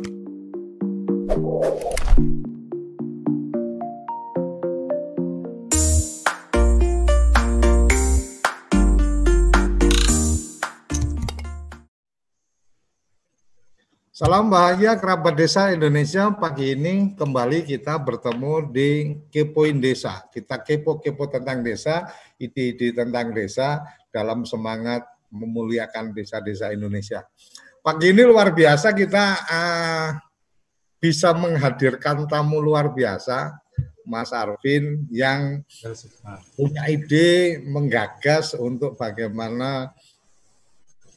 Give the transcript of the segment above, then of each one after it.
Salam bahagia kerabat desa Indonesia. Pagi ini kembali kita bertemu di Kepoin Desa. Kita kepo-kepo tentang desa, ide-ide tentang desa dalam semangat memuliakan desa-desa Indonesia. Pagi ini luar biasa kita uh, bisa menghadirkan tamu luar biasa, Mas Arvin yang punya ide menggagas untuk bagaimana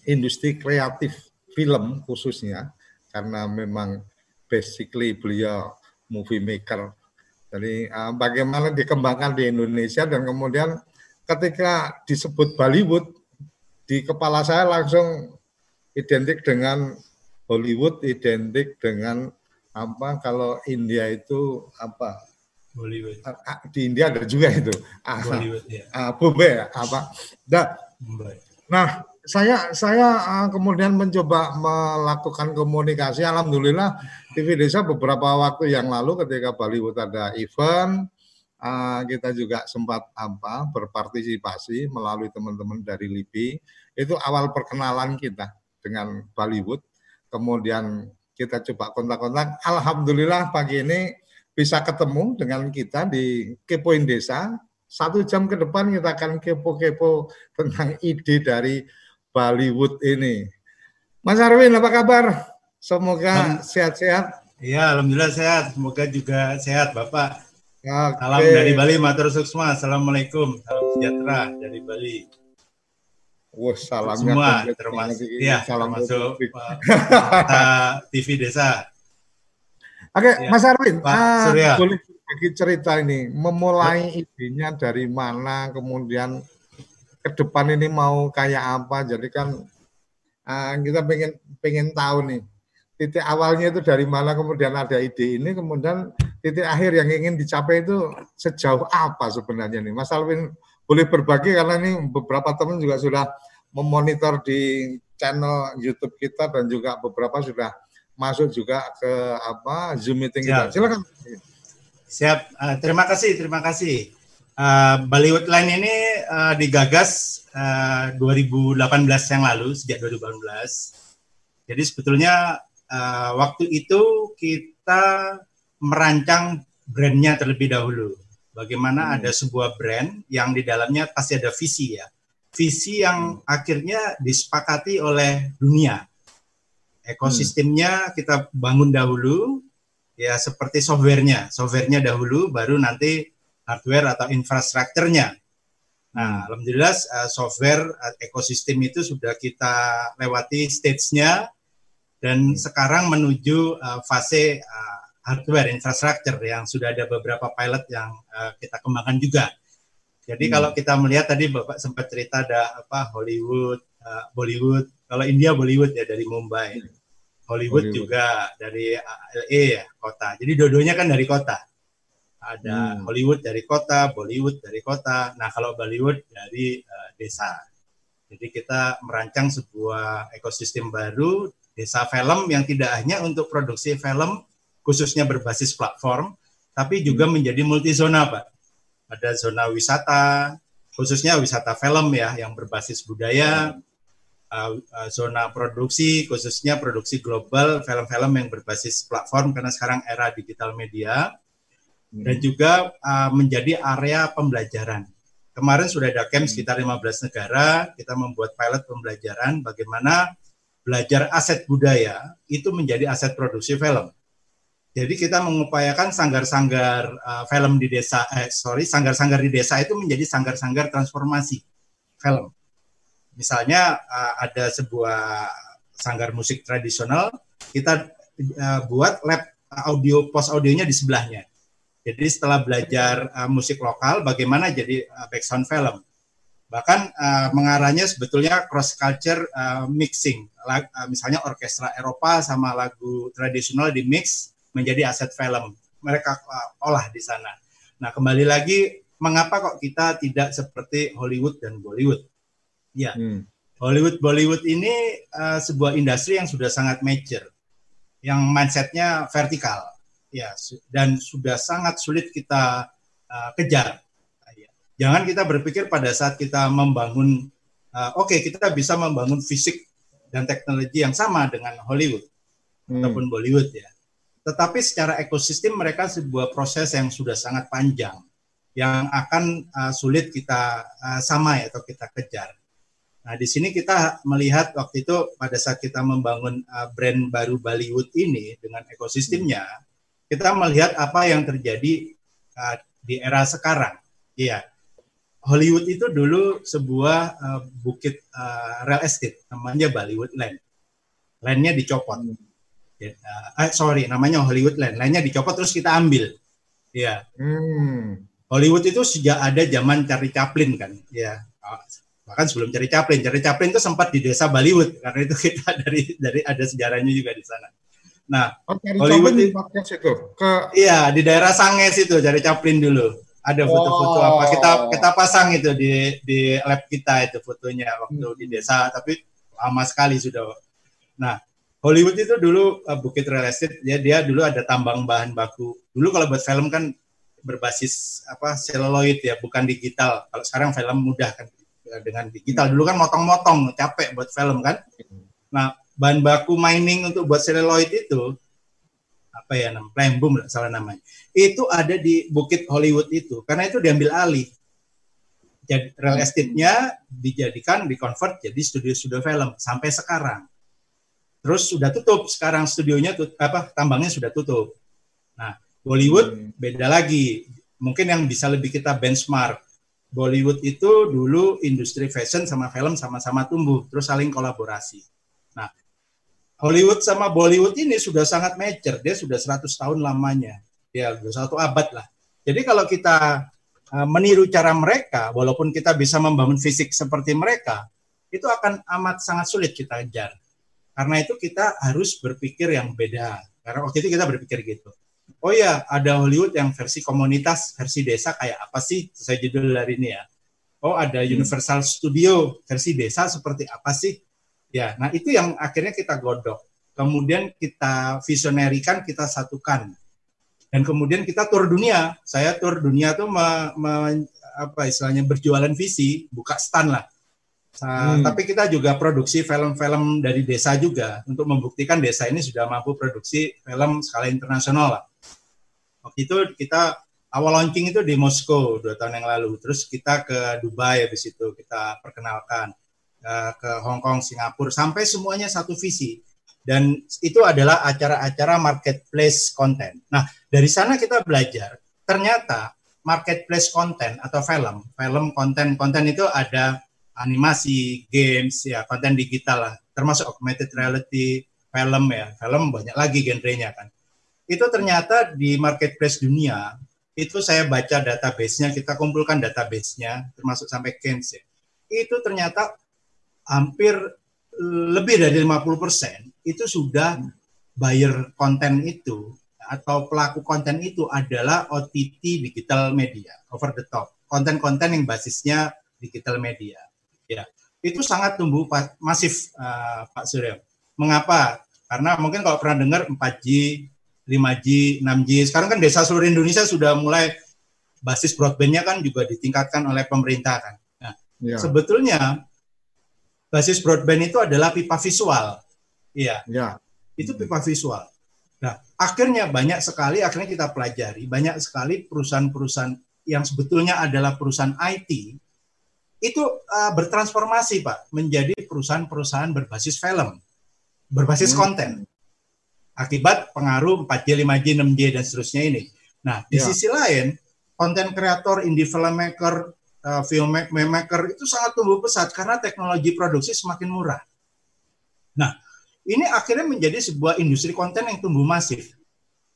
industri kreatif film khususnya karena memang basically beliau movie maker. Jadi uh, bagaimana dikembangkan di Indonesia dan kemudian ketika disebut Bollywood di kepala saya langsung identik dengan Hollywood, identik dengan apa kalau India itu apa Bollywood. Di India ada juga itu. Bollywood ya. Uh, Bombay apa. Nah, nah saya saya kemudian mencoba melakukan komunikasi. Alhamdulillah TV Desa beberapa waktu yang lalu ketika Bollywood ada event, kita juga sempat apa berpartisipasi melalui teman-teman dari LIPI. Itu awal perkenalan kita dengan Bollywood. Kemudian kita coba kontak-kontak. Alhamdulillah pagi ini bisa ketemu dengan kita di Kepoin Desa. Satu jam ke depan kita akan kepo-kepo tentang ide dari Bollywood ini. Mas Arwin, apa kabar? Semoga sehat-sehat. Iya, alhamdulillah sehat. Semoga juga sehat, Bapak. Okay. Salam dari Bali, Matur Suksma. Assalamualaikum. Salam sejahtera dari Bali. Wah, salamnya semua termasuk ya, salam masuk uh, TV Desa. Oke, okay, ya. Mas Arwin, Pak Surya. boleh bagi cerita ini, memulai idenya dari mana, kemudian ke depan ini mau kayak apa. Jadi kan uh, kita pengen pengen tahu nih titik awalnya itu dari mana kemudian ada ide ini kemudian titik akhir yang ingin dicapai itu sejauh apa sebenarnya nih Mas Alvin boleh berbagi karena ini beberapa teman juga sudah memonitor di channel YouTube kita dan juga beberapa sudah masuk juga ke apa Zoom meeting Siap. kita. Silakan. Siap. Uh, terima kasih, terima kasih. Uh, Bollywood Line ini uh, digagas uh, 2018 yang lalu sejak 2018. Jadi sebetulnya uh, waktu itu kita merancang brandnya terlebih dahulu. Bagaimana hmm. ada sebuah brand yang di dalamnya pasti ada visi ya, visi yang hmm. akhirnya disepakati oleh dunia. Ekosistemnya hmm. kita bangun dahulu, ya seperti softwarenya, softwarenya dahulu, baru nanti hardware atau infrastrukturnya. Nah, alhamdulillah uh, software uh, ekosistem itu sudah kita lewati stage-nya dan hmm. sekarang menuju uh, fase uh, hardware infrastruktur yang sudah ada beberapa pilot yang uh, kita kembangkan juga. Jadi hmm. kalau kita melihat tadi Bapak sempat cerita ada apa Hollywood, uh, Bollywood, kalau India Bollywood ya dari Mumbai. Hmm. Hollywood, Hollywood juga dari LA ya kota. Jadi dua-duanya kan dari kota ada hmm. Hollywood dari kota, Bollywood dari kota. Nah, kalau Bollywood dari uh, desa. Jadi kita merancang sebuah ekosistem baru desa film yang tidak hanya untuk produksi film khususnya berbasis platform, tapi juga hmm. menjadi multizona, Pak. Ada zona wisata, khususnya wisata film ya yang berbasis budaya, uh, uh, zona produksi khususnya produksi global film-film yang berbasis platform karena sekarang era digital media dan juga uh, menjadi area pembelajaran. Kemarin sudah ada camp sekitar 15 negara, kita membuat pilot pembelajaran bagaimana belajar aset budaya itu menjadi aset produksi film. Jadi kita mengupayakan sanggar-sanggar uh, film di desa, eh, sorry, sanggar-sanggar di desa itu menjadi sanggar-sanggar transformasi film. Misalnya uh, ada sebuah sanggar musik tradisional, kita uh, buat lab audio post audionya di sebelahnya. Jadi setelah belajar uh, musik lokal, bagaimana jadi uh, background film. Bahkan uh, mengarahnya sebetulnya cross culture uh, mixing. Lag, uh, misalnya orkestra Eropa sama lagu tradisional di mix menjadi aset film. Mereka uh, olah di sana. Nah kembali lagi, mengapa kok kita tidak seperti Hollywood dan Bollywood? Ya, hmm. Hollywood Bollywood ini uh, sebuah industri yang sudah sangat mature yang mindsetnya vertikal, ya, dan sudah sangat sulit kita uh, kejar. Ya. Jangan kita berpikir pada saat kita membangun, uh, oke okay, kita bisa membangun fisik dan teknologi yang sama dengan Hollywood hmm. ataupun Bollywood ya. Tetapi secara ekosistem mereka sebuah proses yang sudah sangat panjang yang akan uh, sulit kita uh, samai atau kita kejar. Nah, di sini kita melihat waktu itu pada saat kita membangun uh, brand baru Bollywood ini dengan ekosistemnya, kita melihat apa yang terjadi uh, di era sekarang. Iya. Hollywood itu dulu sebuah uh, bukit uh, real estate namanya Bollywood Land. Landnya dicopot. Ya, uh, sorry, namanya Hollywood Land. Landnya dicopot terus kita ambil. Iya. Hmm. Hollywood itu sejak ada zaman Charlie Chaplin kan. Ya bahkan sebelum cari Chaplin, cari Chaplin itu sempat di desa Bollywood karena itu kita dari dari ada sejarahnya juga di sana. Nah, oh, Hollywood itu, itu ke iya di daerah Sanges itu cari Chaplin dulu. Ada foto-foto oh. apa kita kita pasang itu di di lab kita itu fotonya waktu hmm. di desa tapi lama sekali sudah. Nah, Hollywood itu dulu uh, Bukit Real Estate ya dia dulu ada tambang bahan baku. Dulu kalau buat film kan berbasis apa seluloid ya, bukan digital. Kalau sekarang film mudah kan dengan digital. Dulu kan motong-motong, capek buat film kan. Nah, bahan baku mining untuk buat celluloid itu apa ya namanya plembum salah namanya itu ada di Bukit Hollywood itu karena itu diambil alih jadi real estate-nya dijadikan dikonvert jadi studio-studio film sampai sekarang terus sudah tutup sekarang studionya tut, apa tambangnya sudah tutup nah Bollywood hmm. beda lagi mungkin yang bisa lebih kita benchmark Bollywood itu dulu industri fashion sama film sama-sama tumbuh, terus saling kolaborasi. Nah, Hollywood sama Bollywood ini sudah sangat mature, dia sudah 100 tahun lamanya, ya sudah satu abad lah. Jadi kalau kita uh, meniru cara mereka, walaupun kita bisa membangun fisik seperti mereka, itu akan amat sangat sulit kita kejar. Karena itu kita harus berpikir yang beda. Karena waktu itu kita berpikir gitu oh ya ada Hollywood yang versi komunitas, versi desa kayak apa sih sesuai judul hari ini ya. Oh ada hmm. Universal Studio versi desa seperti apa sih? Ya, nah itu yang akhirnya kita godok. Kemudian kita visionerikan, kita satukan. Dan kemudian kita tur dunia. Saya tur dunia tuh me, me, apa istilahnya berjualan visi, buka stand lah. Nah, hmm. Tapi kita juga produksi film-film dari desa juga untuk membuktikan desa ini sudah mampu produksi film skala internasional lah. Waktu itu kita awal launching itu di Moskow dua tahun yang lalu. Terus kita ke Dubai habis itu kita perkenalkan uh, ke Hong Kong, Singapura sampai semuanya satu visi. Dan itu adalah acara-acara marketplace konten. Nah, dari sana kita belajar ternyata marketplace konten atau film, film konten-konten itu ada animasi, games, ya konten digital lah, termasuk augmented reality, film ya, film banyak lagi genrenya kan itu ternyata di marketplace dunia itu saya baca database-nya, kita kumpulkan database-nya, termasuk sampai Keynes ya. Itu ternyata hampir lebih dari 50% itu sudah buyer konten itu atau pelaku konten itu adalah OTT digital media, over the top. Konten-konten yang basisnya digital media. Ya, itu sangat tumbuh masif uh, Pak Surya. Mengapa? Karena mungkin kalau pernah dengar 4G, 5G, 6G. Sekarang kan desa seluruh Indonesia sudah mulai basis broadbandnya kan juga ditingkatkan oleh pemerintah kan. Nah, ya. sebetulnya basis broadband itu adalah pipa visual. Iya. Ya. Itu pipa visual. Nah, akhirnya banyak sekali akhirnya kita pelajari banyak sekali perusahaan-perusahaan yang sebetulnya adalah perusahaan IT itu uh, bertransformasi Pak menjadi perusahaan-perusahaan berbasis film, berbasis hmm. konten akibat pengaruh 4G, 5G, 6G dan seterusnya ini. Nah, di ya. sisi lain, konten kreator, indie filmmaker, uh, filmmaker itu sangat tumbuh pesat karena teknologi produksi semakin murah. Nah, ini akhirnya menjadi sebuah industri konten yang tumbuh masif.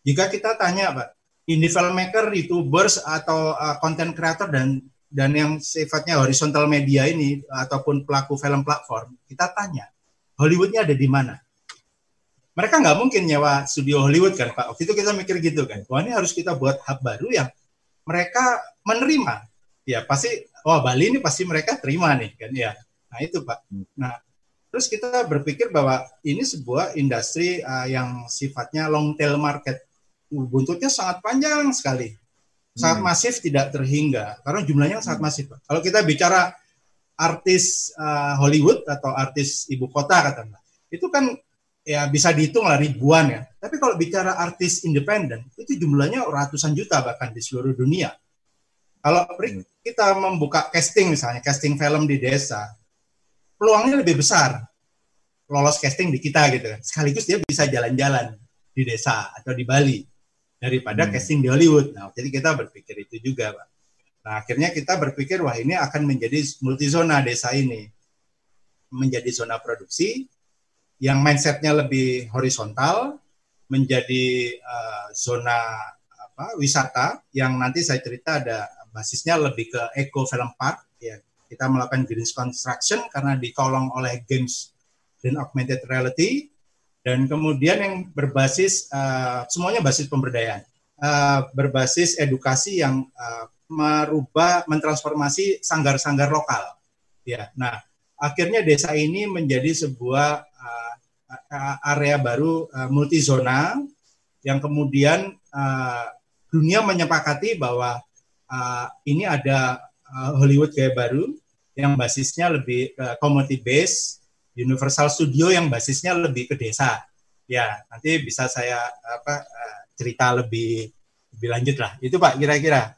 Jika kita tanya, Pak, indie filmmaker, youtubers atau konten uh, kreator dan dan yang sifatnya horizontal media ini ataupun pelaku film platform, kita tanya, Hollywoodnya ada di mana? mereka nggak mungkin nyewa studio Hollywood kan Pak. Waktu itu kita mikir gitu kan. Wah ini harus kita buat hub baru yang mereka menerima. Ya pasti, wah Bali ini pasti mereka terima nih kan ya. Nah itu Pak. Hmm. Nah Terus kita berpikir bahwa ini sebuah industri uh, yang sifatnya long tail market. Buntutnya sangat panjang sekali. Sangat hmm. masif tidak terhingga karena jumlahnya sangat masif. Kalau kita bicara artis uh, Hollywood atau artis ibu kota katakanlah, itu kan ya bisa dihitung lah ribuan ya. Tapi kalau bicara artis independen, itu jumlahnya ratusan juta bahkan di seluruh dunia. Kalau hmm. kita membuka casting misalnya, casting film di desa, peluangnya lebih besar lolos casting di kita gitu kan. Sekaligus dia bisa jalan-jalan di desa atau di Bali daripada hmm. casting di Hollywood. Nah, jadi kita berpikir itu juga, Pak. Nah, akhirnya kita berpikir wah ini akan menjadi multizona desa ini. Menjadi zona produksi yang mindsetnya lebih horizontal, menjadi uh, zona apa wisata yang nanti saya cerita ada basisnya lebih ke eco film park ya kita melakukan green construction karena dikolong oleh games dan augmented reality dan kemudian yang berbasis uh, semuanya basis pemberdayaan. Uh, berbasis edukasi yang uh, merubah mentransformasi sanggar-sanggar lokal. Ya nah akhirnya desa ini menjadi sebuah uh, area baru uh, multizona yang kemudian uh, dunia menyepakati bahwa uh, ini ada uh, Hollywood gaya baru yang basisnya lebih uh, community base, Universal Studio yang basisnya lebih ke desa. Ya, nanti bisa saya apa uh, cerita lebih lebih lanjut lah. Itu Pak kira-kira.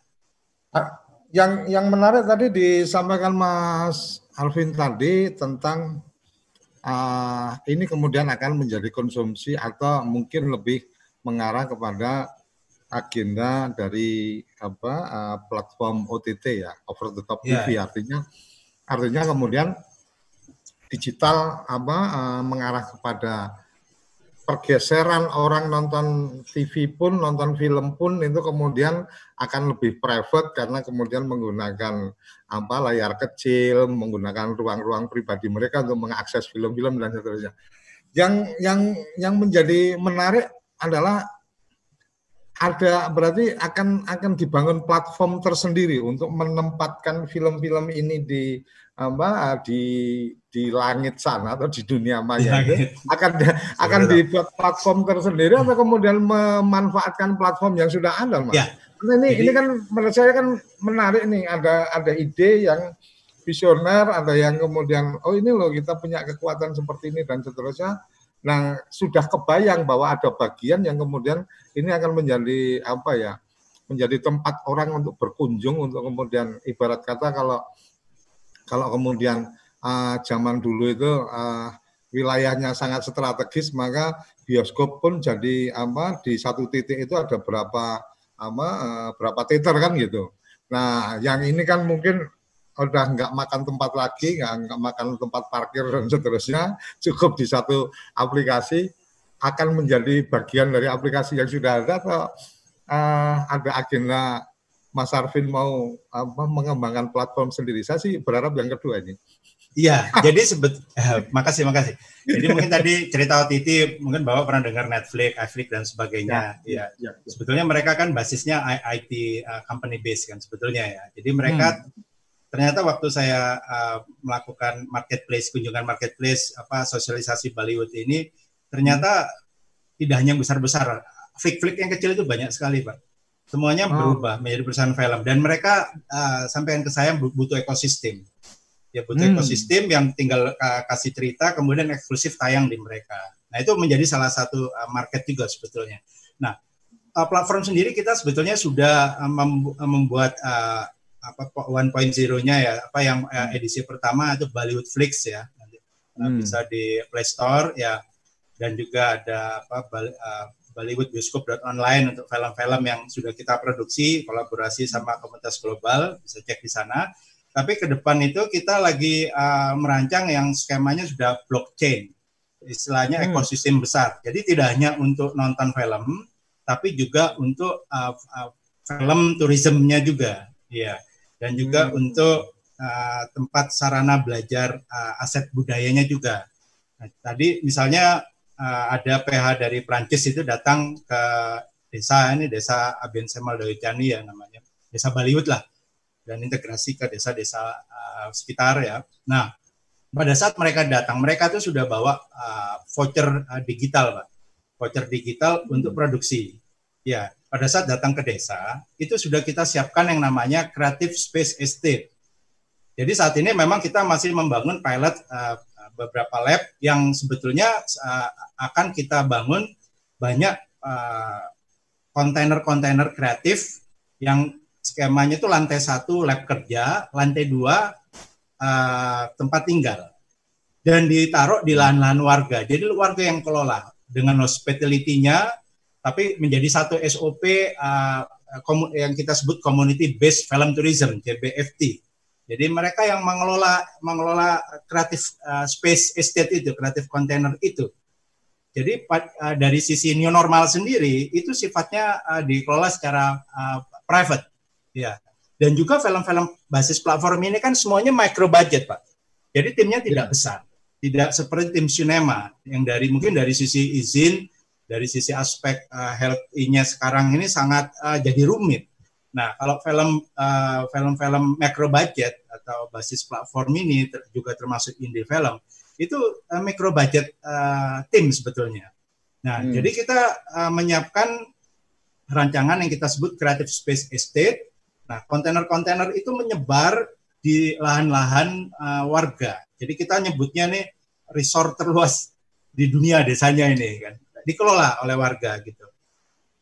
Ah, yang yang menarik tadi disampaikan Mas Alvin tadi tentang uh, ini kemudian akan menjadi konsumsi atau mungkin lebih mengarah kepada agenda dari apa uh, platform OTT ya over the top yeah. TV artinya artinya kemudian digital apa uh, mengarah kepada pergeseran orang nonton TV pun nonton film pun itu kemudian akan lebih private karena kemudian menggunakan apa layar kecil menggunakan ruang-ruang pribadi mereka untuk mengakses film-film dan seterusnya. Yang yang yang menjadi menarik adalah ada berarti akan akan dibangun platform tersendiri untuk menempatkan film-film ini di apa di di langit sana atau di dunia maya akan akan dibuat platform tersendiri atau kemudian memanfaatkan platform yang sudah ada mas. Ya. Nah, ini Jadi, ini kan menurut saya kan menarik nih ada ada ide yang visioner ada yang kemudian oh ini loh kita punya kekuatan seperti ini dan seterusnya Nah, sudah kebayang bahwa ada bagian yang kemudian ini akan menjadi apa ya? Menjadi tempat orang untuk berkunjung untuk kemudian ibarat kata kalau kalau kemudian uh, zaman dulu itu uh, wilayahnya sangat strategis maka bioskop pun jadi apa di satu titik itu ada berapa apa uh, berapa teater kan gitu. Nah, yang ini kan mungkin udah nggak makan tempat lagi, nggak, makan tempat parkir dan seterusnya, cukup di satu aplikasi akan menjadi bagian dari aplikasi yang sudah ada atau uh, ada agenda Mas Arvin mau apa, mengembangkan platform sendiri. Saya sih berharap yang kedua ini. Iya, jadi sebet, eh, makasih makasih. Jadi mungkin tadi cerita OTT mungkin bapak pernah dengar Netflix, Netflix dan sebagainya. Ya, ya, ya, ya. Sebetulnya mereka kan basisnya IT uh, company base kan sebetulnya ya. Jadi mereka hmm ternyata waktu saya uh, melakukan marketplace kunjungan marketplace apa sosialisasi Bollywood ini ternyata tidak hanya besar-besar. Flick-flick yang kecil itu banyak sekali pak. Semuanya oh. berubah menjadi perusahaan film. Dan mereka uh, sampaikan ke saya butuh ekosistem. Ya butuh hmm. ekosistem yang tinggal uh, kasih cerita kemudian eksklusif tayang di mereka. Nah itu menjadi salah satu uh, market juga sebetulnya. Nah uh, platform sendiri kita sebetulnya sudah uh, membuat uh, apa 1.0-nya ya apa yang uh, edisi pertama itu Bollywood Flix ya. Nanti uh, bisa di Play Store ya. Dan juga ada apa uh, Bollywood Bioskop online untuk film-film yang sudah kita produksi kolaborasi sama komunitas global bisa cek di sana. Tapi ke depan itu kita lagi uh, merancang yang skemanya sudah blockchain. Istilahnya hmm. ekosistem besar. Jadi tidak hanya untuk nonton film tapi juga untuk uh, uh, film turismenya juga. Ya dan juga hmm. untuk uh, tempat sarana belajar uh, aset budayanya juga. Nah, tadi misalnya uh, ada PH dari Prancis itu datang ke desa ini desa Aben Semal Dawicani ya namanya desa Baliut lah dan integrasi ke desa-desa uh, sekitar ya. Nah pada saat mereka datang, mereka tuh sudah bawa uh, voucher uh, digital, Pak. Voucher digital untuk produksi. Ya, pada saat datang ke desa, itu sudah kita siapkan yang namanya Creative Space Estate. Jadi saat ini memang kita masih membangun pilot uh, beberapa lab yang sebetulnya uh, akan kita bangun banyak kontainer-kontainer uh, kreatif yang skemanya itu lantai satu lab kerja, lantai dua uh, tempat tinggal dan ditaruh di lahan-lahan warga. Jadi warga yang kelola dengan hospitality-nya, tapi menjadi satu SOP uh, yang kita sebut community based film tourism (CBFT). Jadi mereka yang mengelola mengelola kreatif uh, space estate itu, kreatif container itu. Jadi uh, dari sisi new normal sendiri itu sifatnya uh, dikelola secara uh, private, ya. Dan juga film-film basis platform ini kan semuanya micro budget, Pak. Jadi timnya tidak ya. besar. Tidak seperti tim sinema yang dari mungkin dari sisi izin, dari sisi aspek uh, health-nya sekarang ini sangat uh, jadi rumit. Nah, kalau film uh, film-film micro budget atau basis platform ini ter juga termasuk indie film, itu uh, micro budget uh, tim sebetulnya. Nah, hmm. jadi kita uh, menyiapkan rancangan yang kita sebut Creative Space Estate Nah, kontainer-kontainer itu menyebar di lahan-lahan uh, warga. Jadi kita nyebutnya nih resort terluas di dunia desanya ini kan. Dikelola oleh warga gitu.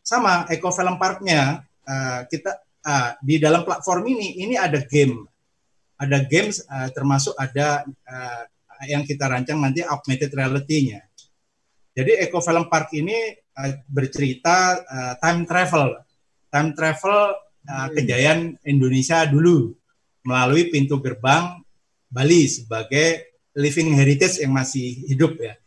Sama Eco Film Parknya uh, kita uh, di dalam platform ini ini ada game. Ada games uh, termasuk ada uh, yang kita rancang nanti augmented reality-nya. Jadi Eco Film Park ini uh, bercerita uh, time travel. Time travel uh, kejayaan Indonesia dulu melalui pintu gerbang Bali sebagai living heritage yang masih hidup ya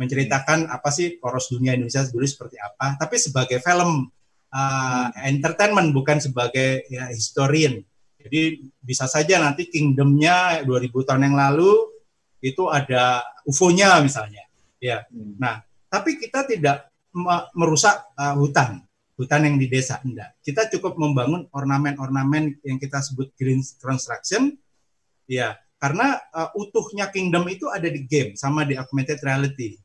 menceritakan apa sih poros dunia Indonesia dulu seperti apa. Tapi sebagai film uh, entertainment bukan sebagai ya, historian. Jadi bisa saja nanti kingdomnya 2000 tahun yang lalu itu ada UFO-nya misalnya. Ya. Hmm. nah tapi kita tidak merusak uh, hutan. Hutan yang di desa enggak. Kita cukup membangun ornamen-ornamen yang kita sebut green construction. Ya karena uh, utuhnya kingdom itu ada di game sama di augmented reality.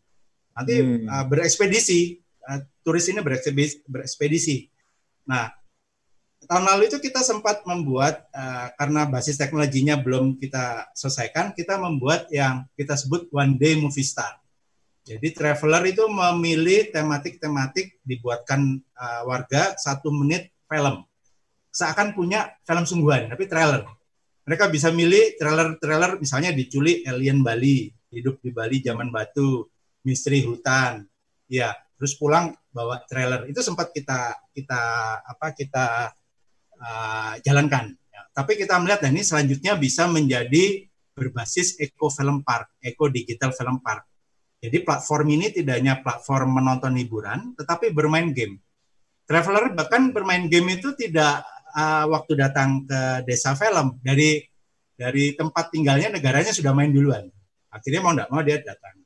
Nanti hmm. uh, berekspedisi uh, turis ini berekspedisi, berekspedisi. Nah, tahun lalu itu kita sempat membuat uh, karena basis teknologinya belum kita selesaikan, kita membuat yang kita sebut one day movie star. Jadi traveler itu memilih tematik-tematik dibuatkan uh, warga satu menit film. Seakan punya film sungguhan, tapi trailer. Mereka bisa milih trailer-trailer misalnya diculik alien Bali, hidup di Bali zaman batu, misteri hutan. Ya, terus pulang bawa trailer. Itu sempat kita kita apa kita uh, jalankan. Ya, tapi kita melihat nah ini selanjutnya bisa menjadi berbasis eco film park, eco digital film park jadi platform ini tidak hanya platform menonton hiburan, tetapi bermain game. Traveler bahkan bermain game itu tidak uh, waktu datang ke desa film dari dari tempat tinggalnya negaranya sudah main duluan. Akhirnya mau tidak mau dia datang.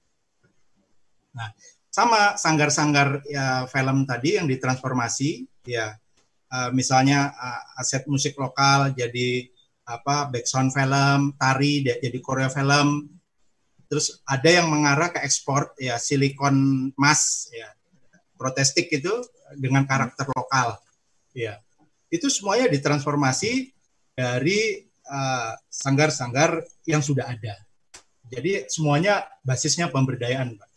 Nah, sama sanggar-sanggar ya, film tadi yang ditransformasi, ya uh, misalnya uh, aset musik lokal jadi apa background film, tari jadi Korea film, terus ada yang mengarah ke ekspor ya silikon emas ya protestik itu dengan karakter lokal ya. Itu semuanya ditransformasi dari uh, sanggar-sanggar uh, yang sudah ada. Jadi semuanya basisnya pemberdayaan Pak.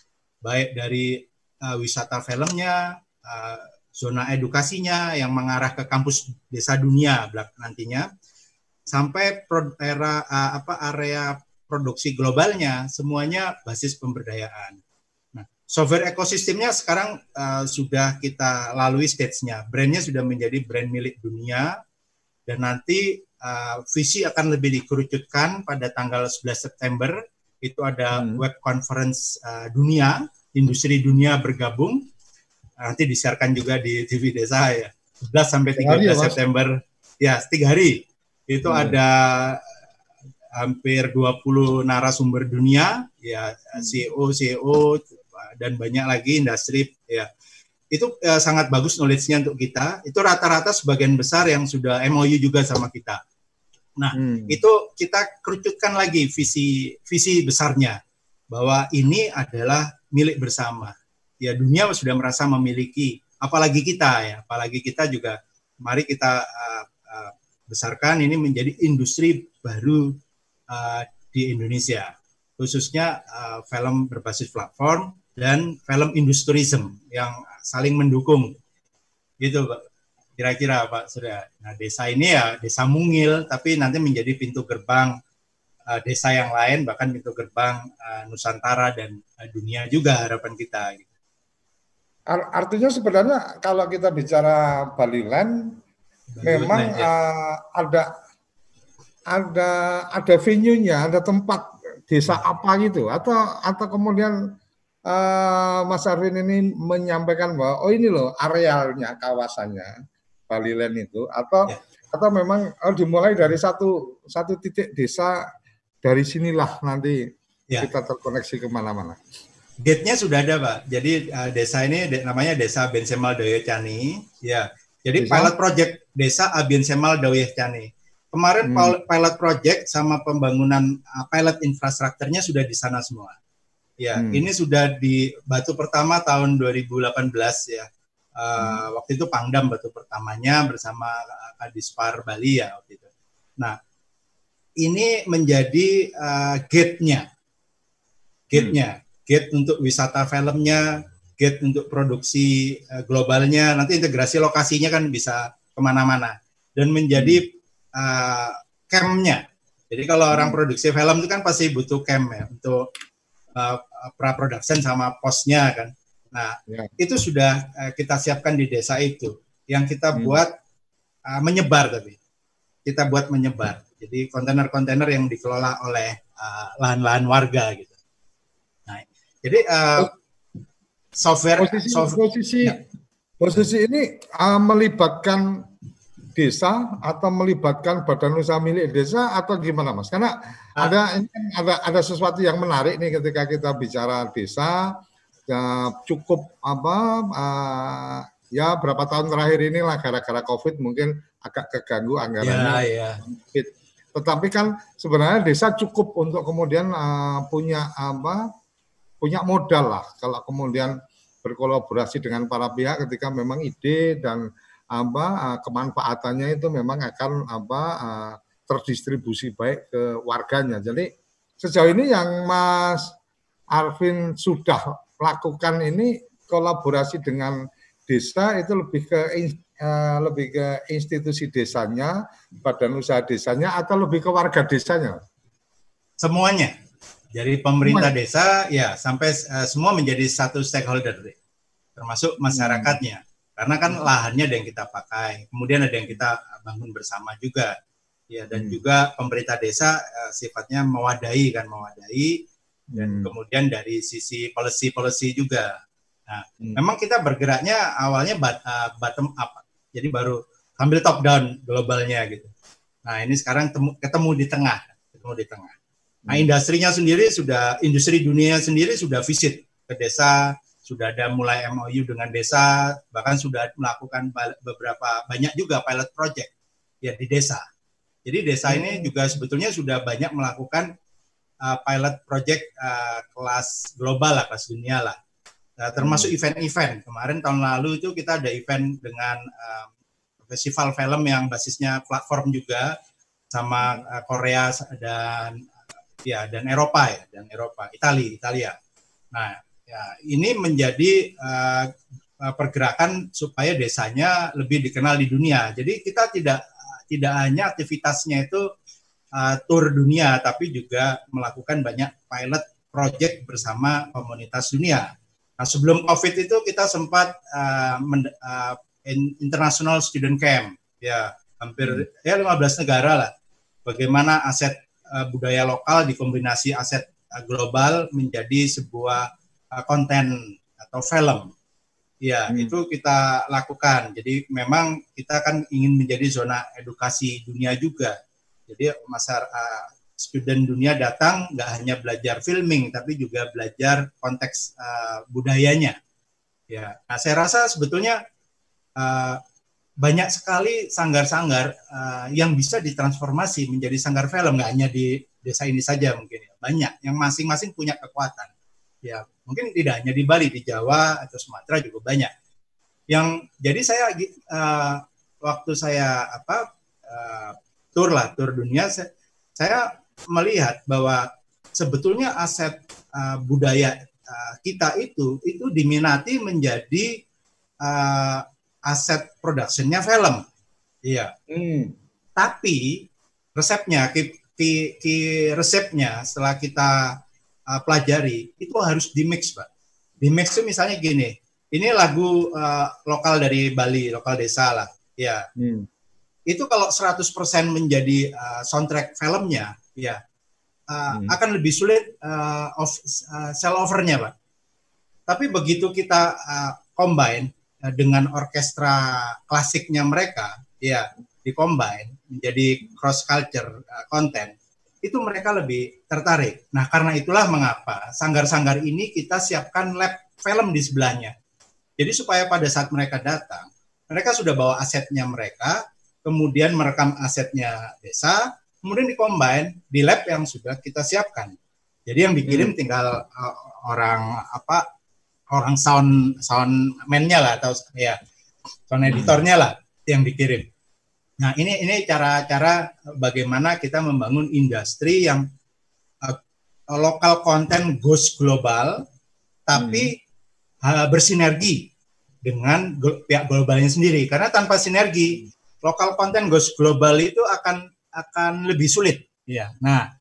Baik dari uh, wisata filmnya uh, zona edukasinya yang mengarah ke kampus desa dunia nantinya sampai era uh, apa area produksi globalnya semuanya basis pemberdayaan. Nah, software ekosistemnya sekarang uh, sudah kita lalui stage-nya. Brandnya sudah menjadi brand milik dunia dan nanti uh, visi akan lebih dikerucutkan pada tanggal 11 September itu ada hmm. web conference uh, dunia, industri dunia bergabung. Nanti disiarkan juga di TV Desa ya. 11 sampai 13 ya, September. Ya, tiga hari. Itu hmm. ada hampir 20 narasumber dunia, ya CEO, CEO dan banyak lagi industri ya. Itu ya, sangat bagus knowledge-nya untuk kita. Itu rata-rata sebagian besar yang sudah MOU juga sama kita. Nah, hmm. itu kita kerucutkan lagi visi visi besarnya bahwa ini adalah milik bersama. Ya, dunia sudah merasa memiliki, apalagi kita ya, apalagi kita juga. Mari kita uh, uh, besarkan ini menjadi industri baru uh, di Indonesia, khususnya uh, film berbasis platform dan film industriism yang saling mendukung. Gitu, Pak kira-kira Pak Surya. Nah, desa ini ya desa mungil, tapi nanti menjadi pintu gerbang uh, desa yang lain, bahkan pintu gerbang uh, Nusantara dan uh, dunia juga harapan kita. Gitu. Artinya sebenarnya kalau kita bicara Bali Land, Bali memang Land, ya. uh, ada ada ada venue-nya, ada tempat desa apa gitu, atau atau kemudian uh, Mas Arvin ini menyampaikan bahwa oh ini loh arealnya, kawasannya Bali Land itu atau ya. atau memang oh, dimulai dari satu satu titik desa dari sinilah nanti ya. kita terkoneksi ke mana-mana. Gate-nya sudah ada, Pak. Jadi uh, desa ini de namanya Desa Bensemal Doyo Cani. Ya. Jadi desa? pilot project Desa Abensemal Doyo Cani. Kemarin hmm. pilot project sama pembangunan uh, pilot infrastrukturnya sudah di sana semua. Ya, hmm. ini sudah di batu pertama tahun 2018 ya Uh, waktu itu Pangdam batu pertamanya bersama Kadispar Bali ya waktu itu. Nah, ini menjadi uh, gate-nya. Gate-nya, hmm. gate untuk wisata filmnya, gate untuk produksi uh, globalnya, nanti integrasi lokasinya kan bisa ke mana-mana. Dan menjadi uh, campnya. Jadi kalau orang produksi film itu kan pasti butuh camp ya untuk uh, pra-production sama posnya kan. Nah, ya. itu sudah uh, kita siapkan di desa itu. Yang kita hmm. buat uh, menyebar tapi kita buat menyebar. Jadi kontainer-kontainer yang dikelola oleh eh, lahan-lahan uh, warga gitu. Nah, jadi uh, software posisi software, posisi ya. posisi ini uh, melibatkan desa atau melibatkan badan usaha milik desa atau gimana mas? Karena ada ada ada sesuatu yang menarik nih ketika kita bicara desa ya, cukup apa uh, ya berapa tahun terakhir inilah gara-gara covid mungkin agak keganggu anggarannya. Ya, ya. Tetapi kan sebenarnya desa cukup untuk kemudian uh, punya apa punya modal lah kalau kemudian berkolaborasi dengan para pihak ketika memang ide dan apa uh, kemanfaatannya itu memang akan apa uh, terdistribusi baik ke warganya. Jadi sejauh ini yang Mas Arvin sudah lakukan ini kolaborasi dengan desa itu lebih ke uh, lebih ke institusi desanya, badan usaha desanya atau lebih ke warga desanya? Semuanya. Dari pemerintah Semuanya. desa ya sampai uh, semua menjadi satu stakeholder termasuk masyarakatnya. Hmm. Karena kan lahannya ada yang kita pakai, kemudian ada yang kita bangun bersama juga. Ya dan hmm. juga pemerintah desa uh, sifatnya mewadahi kan mewadahi dan hmm. kemudian dari sisi policy-policy juga. Nah, hmm. memang kita bergeraknya awalnya uh, bottom up, jadi baru sambil top down globalnya gitu. Nah, ini sekarang temu, ketemu di tengah, ketemu di tengah. Nah, hmm. industrinya sendiri sudah, industri dunia sendiri sudah visit ke desa, sudah ada mulai MOU dengan desa, bahkan sudah melakukan beberapa banyak juga pilot project ya di desa. Jadi desa hmm. ini juga sebetulnya sudah banyak melakukan uh, pilot project uh, kelas global lah, kelas dunia lah. Nah, termasuk hmm. event-event. Kemarin tahun lalu itu kita ada event dengan um, festival film yang basisnya platform juga sama uh, Korea dan ya dan Eropa ya dan Eropa, Italia, Italia. Nah, ya ini menjadi uh, pergerakan supaya desanya lebih dikenal di dunia. Jadi kita tidak tidak hanya aktivitasnya itu uh, tour dunia, tapi juga melakukan banyak pilot project bersama komunitas dunia. Nah, sebelum COVID itu kita sempat uh, men, uh, international student camp, ya hampir hmm. ya 15 negara lah. Bagaimana aset uh, budaya lokal dikombinasi aset uh, global menjadi sebuah uh, konten atau film. Ya, hmm. itu kita lakukan. Jadi memang kita kan ingin menjadi zona edukasi dunia juga jadi masyarakat uh, student dunia datang nggak hanya belajar filming tapi juga belajar konteks uh, budayanya. Ya, nah saya rasa sebetulnya uh, banyak sekali sanggar-sanggar uh, yang bisa ditransformasi menjadi sanggar film. Nggak hanya di desa ini saja mungkin ya. Banyak yang masing-masing punya kekuatan. Ya mungkin tidak hanya di Bali di Jawa atau Sumatera juga banyak. Yang jadi saya uh, waktu saya apa uh, tur lah tur dunia saya, saya melihat bahwa sebetulnya aset uh, budaya uh, kita itu itu diminati menjadi uh, aset productionnya film iya hmm. tapi resepnya ki, ki, ki resepnya setelah kita uh, pelajari itu harus di mix pak di mix itu misalnya gini ini lagu uh, lokal dari Bali, lokal desa lah. Ya. Hmm. Itu kalau 100% menjadi uh, soundtrack filmnya, ya uh, hmm. akan lebih sulit uh, of, uh, sell overnya, Pak. Tapi begitu kita uh, combine uh, dengan orkestra klasiknya mereka, ya, di combine menjadi cross culture uh, content, itu mereka lebih tertarik. Nah, karena itulah mengapa sanggar-sanggar ini kita siapkan lab film di sebelahnya jadi supaya pada saat mereka datang, mereka sudah bawa asetnya mereka, kemudian merekam asetnya desa, kemudian dikombin di lab yang sudah kita siapkan. Jadi yang dikirim hmm. tinggal uh, orang apa orang sound sound man-nya lah atau ya sound editornya lah yang dikirim. Nah ini ini cara-cara bagaimana kita membangun industri yang uh, lokal konten goes global, tapi hmm bersinergi dengan pihak globalnya sendiri karena tanpa sinergi lokal konten goes global itu akan akan lebih sulit. Ya nah.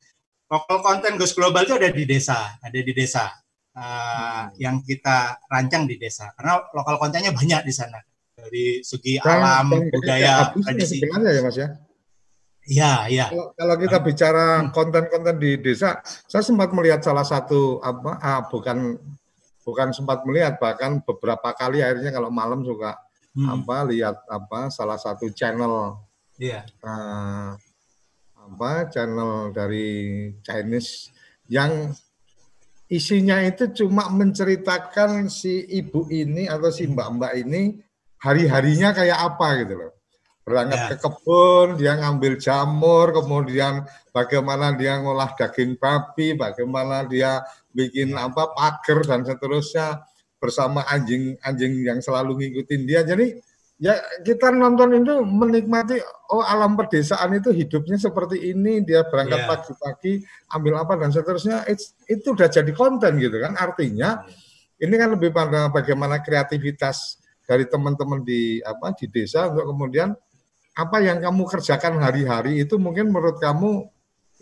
Lokal konten goes global itu ada di desa ada di desa uh, yang kita rancang di desa. Karena lokal kontennya banyak di sana. Dari segi kan, alam budaya tradisi. ya mas ya? Iya, iya. Kalau, kalau kita bicara hmm. konten-konten di desa, saya sempat melihat salah satu apa ah, bukan bukan sempat melihat bahkan beberapa kali akhirnya kalau malam juga hmm. apa lihat apa salah satu channel yeah. Iya. uh, apa channel dari Chinese yang isinya itu cuma menceritakan si ibu ini atau si mbak-mbak ini hari-harinya kayak apa gitu loh berangkat ya. ke kebun, dia ngambil jamur, kemudian bagaimana dia ngolah daging babi, bagaimana dia bikin ya. apa pagar dan seterusnya bersama anjing-anjing yang selalu ngikutin dia. Jadi ya kita nonton itu menikmati oh alam pedesaan itu hidupnya seperti ini, dia berangkat pagi ya. pagi-pagi ambil apa dan seterusnya It's, itu udah jadi konten gitu kan. Artinya ya. ini kan lebih pada bagaimana kreativitas dari teman-teman di apa di desa untuk kemudian apa yang kamu kerjakan hari-hari itu mungkin menurut kamu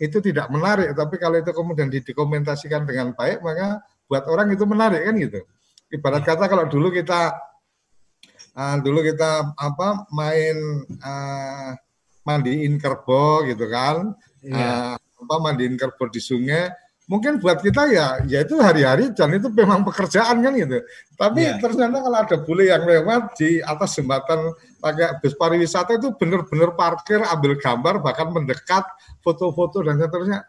itu tidak menarik, tapi kalau itu kemudian didokumentasikan dengan baik, maka buat orang itu menarik kan gitu. Ibarat kata kalau dulu kita uh, dulu kita apa main uh, mandiin kerbau gitu kan, yeah. uh, apa mandiin kerbau di sungai, mungkin buat kita ya ya itu hari-hari dan itu memang pekerjaan kan gitu. Tapi yeah. ternyata kalau ada bule yang lewat di atas jembatan pakai bus pariwisata itu benar-benar parkir, ambil gambar, bahkan mendekat, foto-foto dan seterusnya.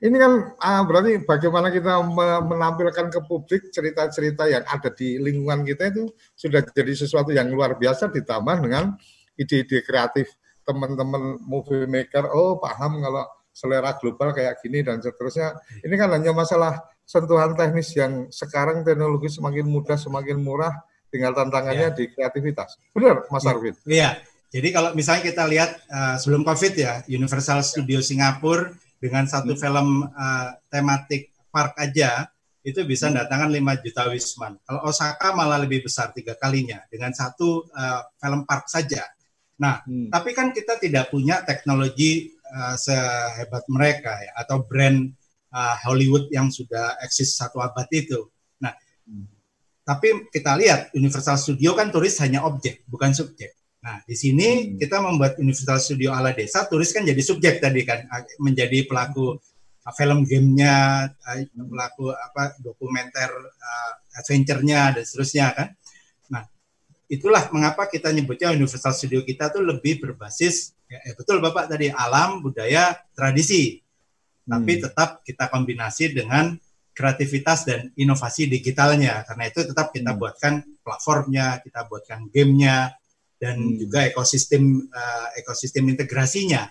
Ini kan ah, berarti bagaimana kita menampilkan ke publik cerita-cerita yang ada di lingkungan kita itu sudah jadi sesuatu yang luar biasa ditambah dengan ide-ide kreatif teman-teman movie maker. Oh paham kalau selera global kayak gini dan seterusnya. Ini kan hanya masalah sentuhan teknis yang sekarang teknologi semakin mudah, semakin murah, tinggal tantangannya ya. di kreativitas. Benar, Mas ya. Arvin? Iya. Jadi kalau misalnya kita lihat uh, sebelum COVID ya, Universal Studio Singapura dengan satu hmm. film uh, tematik park aja itu bisa hmm. mendatangkan 5 juta wisman. Kalau Osaka malah lebih besar tiga kalinya dengan satu uh, film park saja. Nah, hmm. tapi kan kita tidak punya teknologi uh, sehebat mereka ya atau brand uh, Hollywood yang sudah eksis satu abad itu. Nah, hmm. tapi kita lihat Universal Studio kan turis hanya objek bukan subjek. Nah, di sini hmm. kita membuat Universal Studio ala desa, turis kan jadi subjek tadi kan, menjadi pelaku film gamenya, pelaku apa dokumenter uh, adventure-nya dan seterusnya kan. Nah, itulah mengapa kita nyebutnya Universal Studio kita tuh lebih berbasis Ya, eh, betul Bapak tadi alam, budaya, tradisi. Tapi hmm. tetap kita kombinasi dengan kreativitas dan inovasi digitalnya. Karena itu tetap kita hmm. buatkan platformnya, kita buatkan gamenya, dan hmm. juga ekosistem uh, ekosistem integrasinya.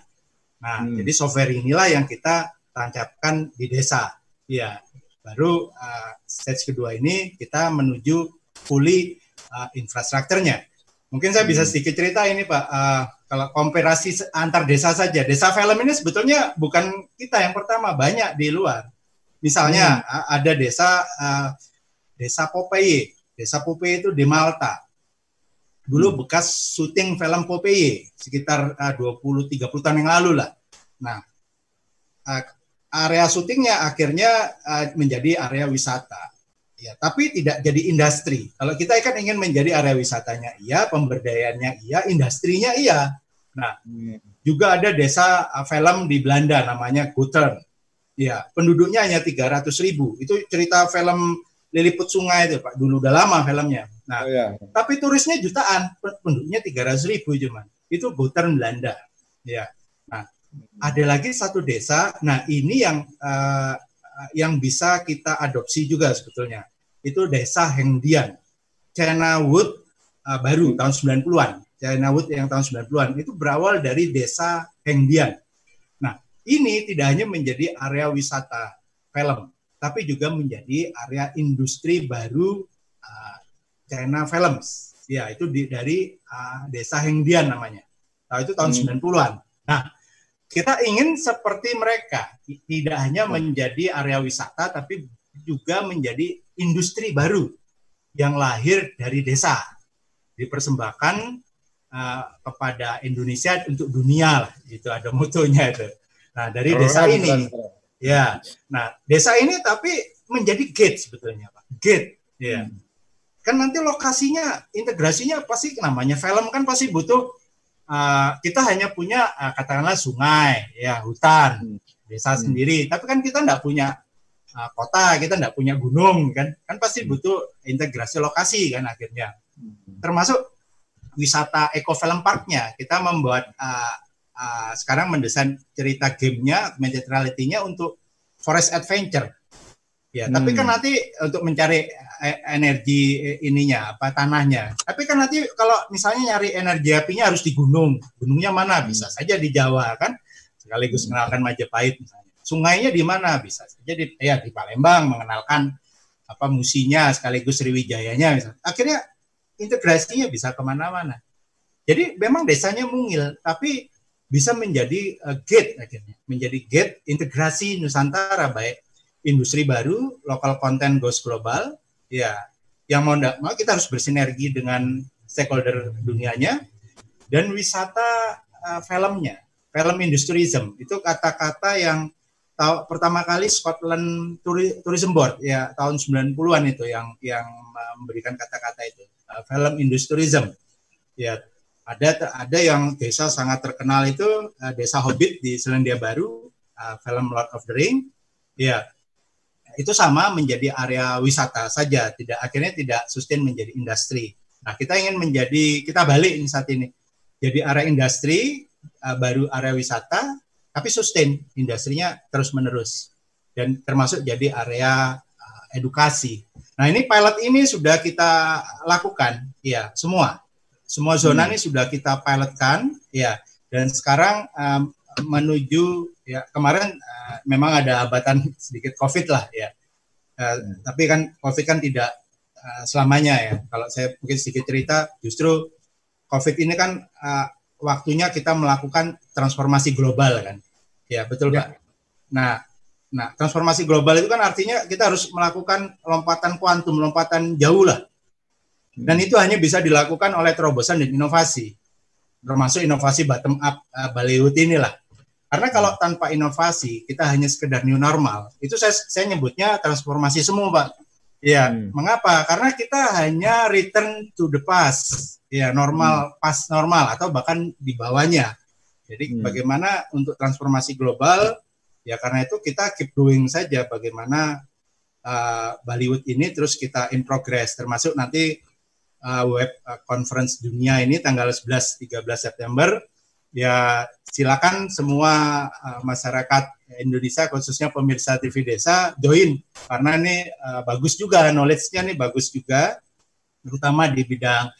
Nah, hmm. jadi software inilah yang kita tancapkan di desa. Ya, baru uh, stage kedua ini kita menuju fully uh, infrastrukturnya. Mungkin saya bisa hmm. sedikit cerita ini Pak, uh, kalau komparasi antar desa saja, desa film ini sebetulnya bukan kita yang pertama, banyak di luar. Misalnya hmm. ada desa uh, desa Popeye, desa Popeye itu di Malta dulu bekas syuting film Popeye sekitar uh, 20-30 tahun yang lalu lah. Nah, uh, area syutingnya akhirnya uh, menjadi area wisata. Ya, tapi tidak jadi industri. Kalau kita kan ingin menjadi area wisatanya, iya, pemberdayaannya, iya, industrinya, iya. Nah, juga ada desa uh, film di Belanda namanya Gutern. Ya, penduduknya hanya 300 ribu. Itu cerita film Liliput Sungai itu Pak. Dulu udah lama filmnya. Nah, oh, iya. tapi turisnya jutaan, penduduknya 300 ribu cuman. Itu Gotern Belanda. Ya. Nah, ada lagi satu desa. Nah, ini yang uh, yang bisa kita adopsi juga sebetulnya. Itu desa Hengdian. China Wood uh, baru tahun 90-an. China Wood yang tahun 90-an itu berawal dari desa Hengdian. Nah, ini tidak hanya menjadi area wisata film, tapi juga menjadi area industri baru uh, China Films. Ya, itu di, dari uh, Desa Hengdian namanya. Nah, itu tahun hmm. 90-an. Nah, kita ingin seperti mereka, tidak hanya hmm. menjadi area wisata tapi juga menjadi industri baru yang lahir dari desa. Dipersembahkan uh, kepada Indonesia untuk dunia lah, itu ada motonya itu. Nah, dari desa ini Ya, nah desa ini tapi menjadi gate sebetulnya Pak. Gate, ya. Hmm. Kan nanti lokasinya, integrasinya pasti namanya film kan pasti butuh uh, kita hanya punya uh, katakanlah sungai, ya hutan, hmm. desa hmm. sendiri. Tapi kan kita tidak punya uh, kota, kita tidak punya gunung kan, kan pasti hmm. butuh integrasi lokasi kan akhirnya. Hmm. Termasuk wisata eco film parknya kita membuat uh, uh, sekarang mendesain cerita gamenya, augmented reality-nya untuk forest adventure. Ya, hmm. tapi kan nanti untuk mencari energi ininya apa tanahnya. Tapi kan nanti kalau misalnya nyari energi apinya harus di gunung. Gunungnya mana? Bisa saja di Jawa kan. Sekaligus mengenalkan Majapahit misalnya. Sungainya di mana? Bisa saja di ya di Palembang mengenalkan apa musinya sekaligus Sriwijayanya misalnya. Akhirnya integrasinya bisa ke mana-mana. Jadi memang desanya mungil, tapi bisa menjadi uh, gate akhirnya, menjadi gate integrasi Nusantara baik industri baru, lokal konten goes global, ya yang mau tidak mau kita harus bersinergi dengan stakeholder dunianya dan wisata uh, filmnya, film industriism. Itu kata-kata yang tahu pertama kali Scotland Tourism Board ya tahun 90-an itu yang yang memberikan kata-kata itu. Uh, film industriism. Ya ada ada yang desa sangat terkenal itu uh, desa Hobbit di Selandia Baru uh, film Lord of the Ring. Ya itu sama menjadi area wisata saja tidak akhirnya tidak sustain menjadi industri. Nah kita ingin menjadi kita balik ini saat ini. Jadi area industri uh, baru area wisata tapi sustain industrinya terus menerus dan termasuk jadi area uh, edukasi. Nah ini pilot ini sudah kita lakukan ya semua. Semua zona hmm. ini sudah kita pilotkan ya dan sekarang um, menuju ya kemarin uh, memang ada hambatan sedikit covid lah ya. Uh, hmm. tapi kan covid kan tidak uh, selamanya ya. Kalau saya mungkin sedikit cerita justru covid ini kan uh, waktunya kita melakukan transformasi global kan. Ya betul ya. pak. Nah nah transformasi global itu kan artinya kita harus melakukan lompatan kuantum lompatan jauh lah. Dan itu hanya bisa dilakukan oleh terobosan dan inovasi, termasuk inovasi bottom up uh, Bollywood inilah. Karena kalau tanpa inovasi kita hanya sekedar new normal, itu saya, saya nyebutnya transformasi semua, Pak. Ya, hmm. mengapa? Karena kita hanya return to the past, ya normal, hmm. past normal atau bahkan di bawahnya. Jadi hmm. bagaimana untuk transformasi global? Ya karena itu kita keep doing saja bagaimana uh, Bollywood ini terus kita in progress, termasuk nanti uh, web uh, conference dunia ini tanggal 11 13 September ya silakan semua uh, masyarakat Indonesia khususnya pemirsa TV Desa join. Karena ini uh, bagus juga knowledge-nya nih bagus juga terutama di bidang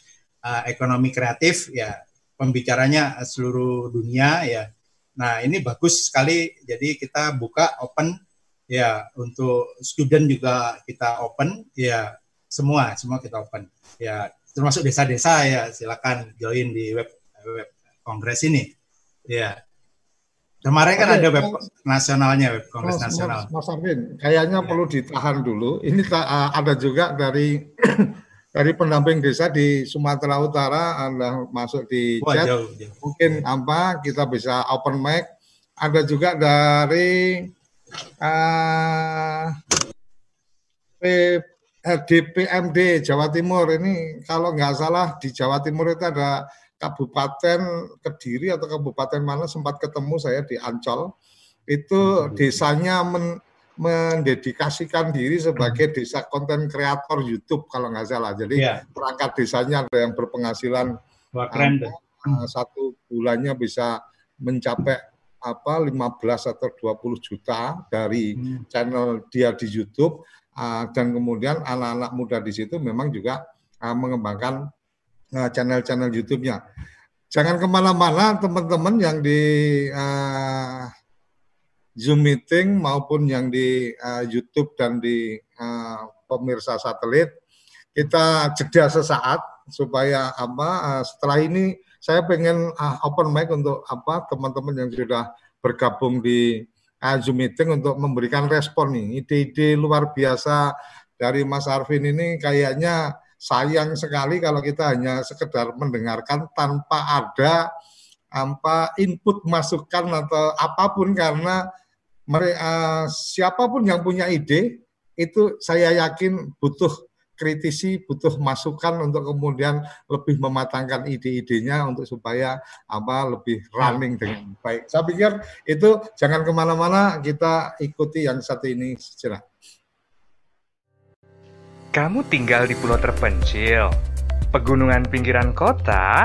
uh, ekonomi kreatif ya. Pembicaranya seluruh dunia ya. Nah, ini bagus sekali. Jadi kita buka open ya. Untuk student juga kita open ya. Semua semua kita open ya. Termasuk desa-desa ya. Silakan join di web web kongres ini ya Kemarin kan ada web nasionalnya, web kongres Mas, nasional. Mas Arvin, kayaknya ya. perlu ditahan dulu. Ini uh, ada juga dari dari pendamping desa di Sumatera Utara Anda masuk di Wah, chat. Jauh, jauh. Mungkin apa kita bisa open mic. Ada juga dari uh, DPMD Jawa Timur ini kalau nggak salah di Jawa Timur itu ada Kabupaten Kediri atau Kabupaten mana sempat ketemu saya di Ancol itu hmm. desanya men, mendedikasikan diri sebagai hmm. desa konten kreator YouTube kalau nggak salah. Jadi yeah. perangkat desanya ada yang berpenghasilan Wah, keren, uh, satu bulannya bisa mencapai apa 15 atau 20 juta dari hmm. channel dia di YouTube uh, dan kemudian anak-anak muda di situ memang juga uh, mengembangkan channel-channel YouTube-nya. Jangan ke mana-mana teman-teman yang di uh, Zoom meeting maupun yang di uh, YouTube dan di uh, pemirsa satelit. Kita jeda sesaat supaya apa uh, setelah ini saya pengen uh, open mic untuk apa teman-teman yang sudah bergabung di uh, Zoom meeting untuk memberikan respon nih ide-ide luar biasa dari Mas Arvin ini kayaknya sayang sekali kalau kita hanya sekedar mendengarkan tanpa ada apa input masukan atau apa pun karena mereka, uh, siapa pun yang punya ide itu saya yakin butuh kritisi, butuh masukan untuk kemudian lebih mematangkan ide-idenya untuk supaya apa lebih running dengan baik. Saya pikir itu jangan ke mana-mana, kita ikuti yang satu ini sejenak. Kamu tinggal di pulau terpencil, pegunungan pinggiran kota,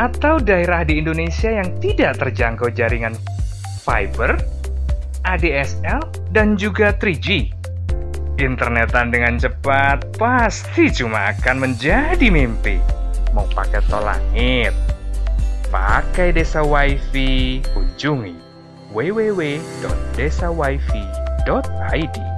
atau daerah di Indonesia yang tidak terjangkau jaringan fiber, ADSL, dan juga 3G. Internetan dengan cepat pasti cuma akan menjadi mimpi. Mau pakai tol langit, pakai desa wifi, kunjungi www.desawifi.id.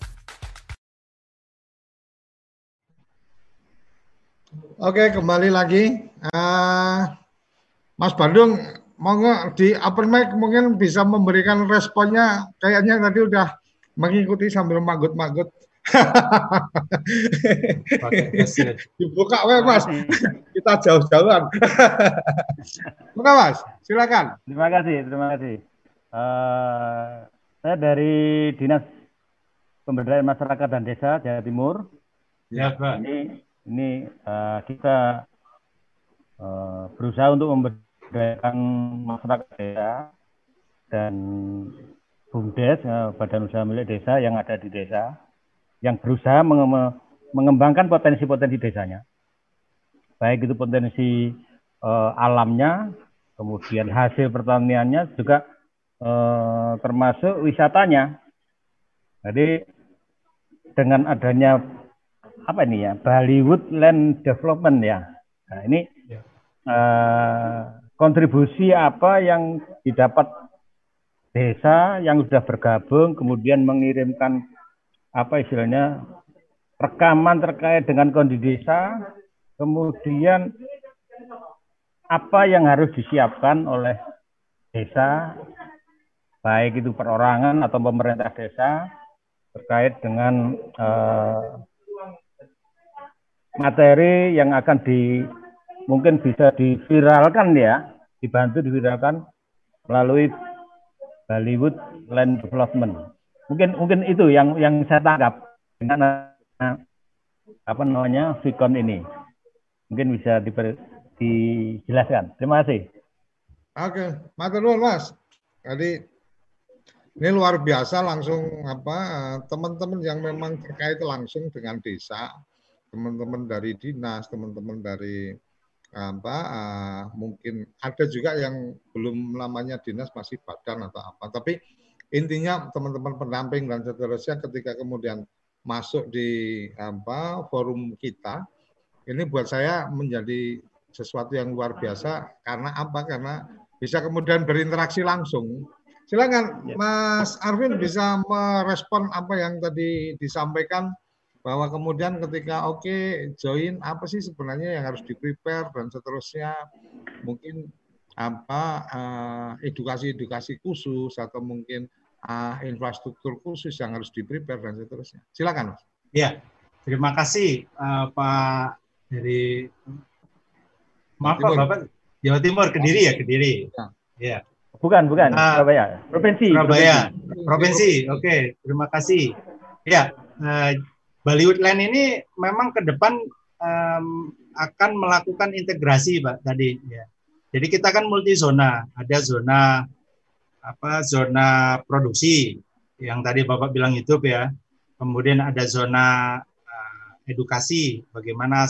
Oke, kembali lagi. Uh, Mas Bandung, monggo di upper mic mungkin bisa memberikan responnya. Kayaknya tadi udah mengikuti sambil magut-magut. Dibuka we Mas. Kita jauh-jauhan. Buka Mas, silakan. Terima kasih, terima kasih. Uh, saya dari Dinas Pemberdayaan Masyarakat dan Desa Jawa Timur. Ya, Pak. Ini ini uh, kita uh, berusaha untuk memberdayakan masyarakat desa dan BUMDes, uh, Badan Usaha Milik Desa yang ada di desa, yang berusaha menge mengembangkan potensi-potensi desanya. Baik itu potensi uh, alamnya, kemudian hasil pertaniannya, juga uh, termasuk wisatanya. Jadi dengan adanya apa ini ya Bollywood Land Development ya. Nah ini ya. uh, kontribusi apa yang didapat desa yang sudah bergabung kemudian mengirimkan apa istilahnya rekaman terkait dengan kondisi desa kemudian apa yang harus disiapkan oleh desa baik itu perorangan atau pemerintah desa terkait dengan uh, materi yang akan di mungkin bisa diviralkan ya, dibantu diviralkan melalui Bollywood Land Development. Mungkin mungkin itu yang yang saya tangkap dengan apa namanya Vicon ini. Mungkin bisa diper, dijelaskan. Terima kasih. Oke, matur Mas. Jadi ini luar biasa langsung apa teman-teman yang memang terkait langsung dengan desa, teman-teman dari dinas, teman-teman dari apa uh, mungkin ada juga yang belum namanya dinas masih badan atau apa. Tapi intinya teman-teman pendamping dan seterusnya ketika kemudian masuk di apa forum kita ini buat saya menjadi sesuatu yang luar biasa karena apa? Karena bisa kemudian berinteraksi langsung. Silakan ya. Mas Arvin bisa merespon apa yang tadi disampaikan bahwa kemudian ketika oke okay, join apa sih sebenarnya yang harus di prepare dan seterusnya mungkin apa eh, edukasi-edukasi uh, khusus atau mungkin uh, infrastruktur khusus yang harus di prepare dan seterusnya. Silakan Mas. Ya, terima kasih uh, Pak dari maaf Pak Bapak Jawa Timur Kediri ya Kediri. Ya. ya. Bukan, bukan. Uh, Surabaya. Provinsi. Surabaya. Provinsi. Provinsi. Oke, okay. terima kasih. Ya, uh, Bollywoodland ini memang ke depan um, akan melakukan integrasi, Pak, tadi ya. Jadi kita kan multi zona, ada zona apa zona produksi yang tadi Bapak bilang YouTube ya. Kemudian ada zona edukasi bagaimana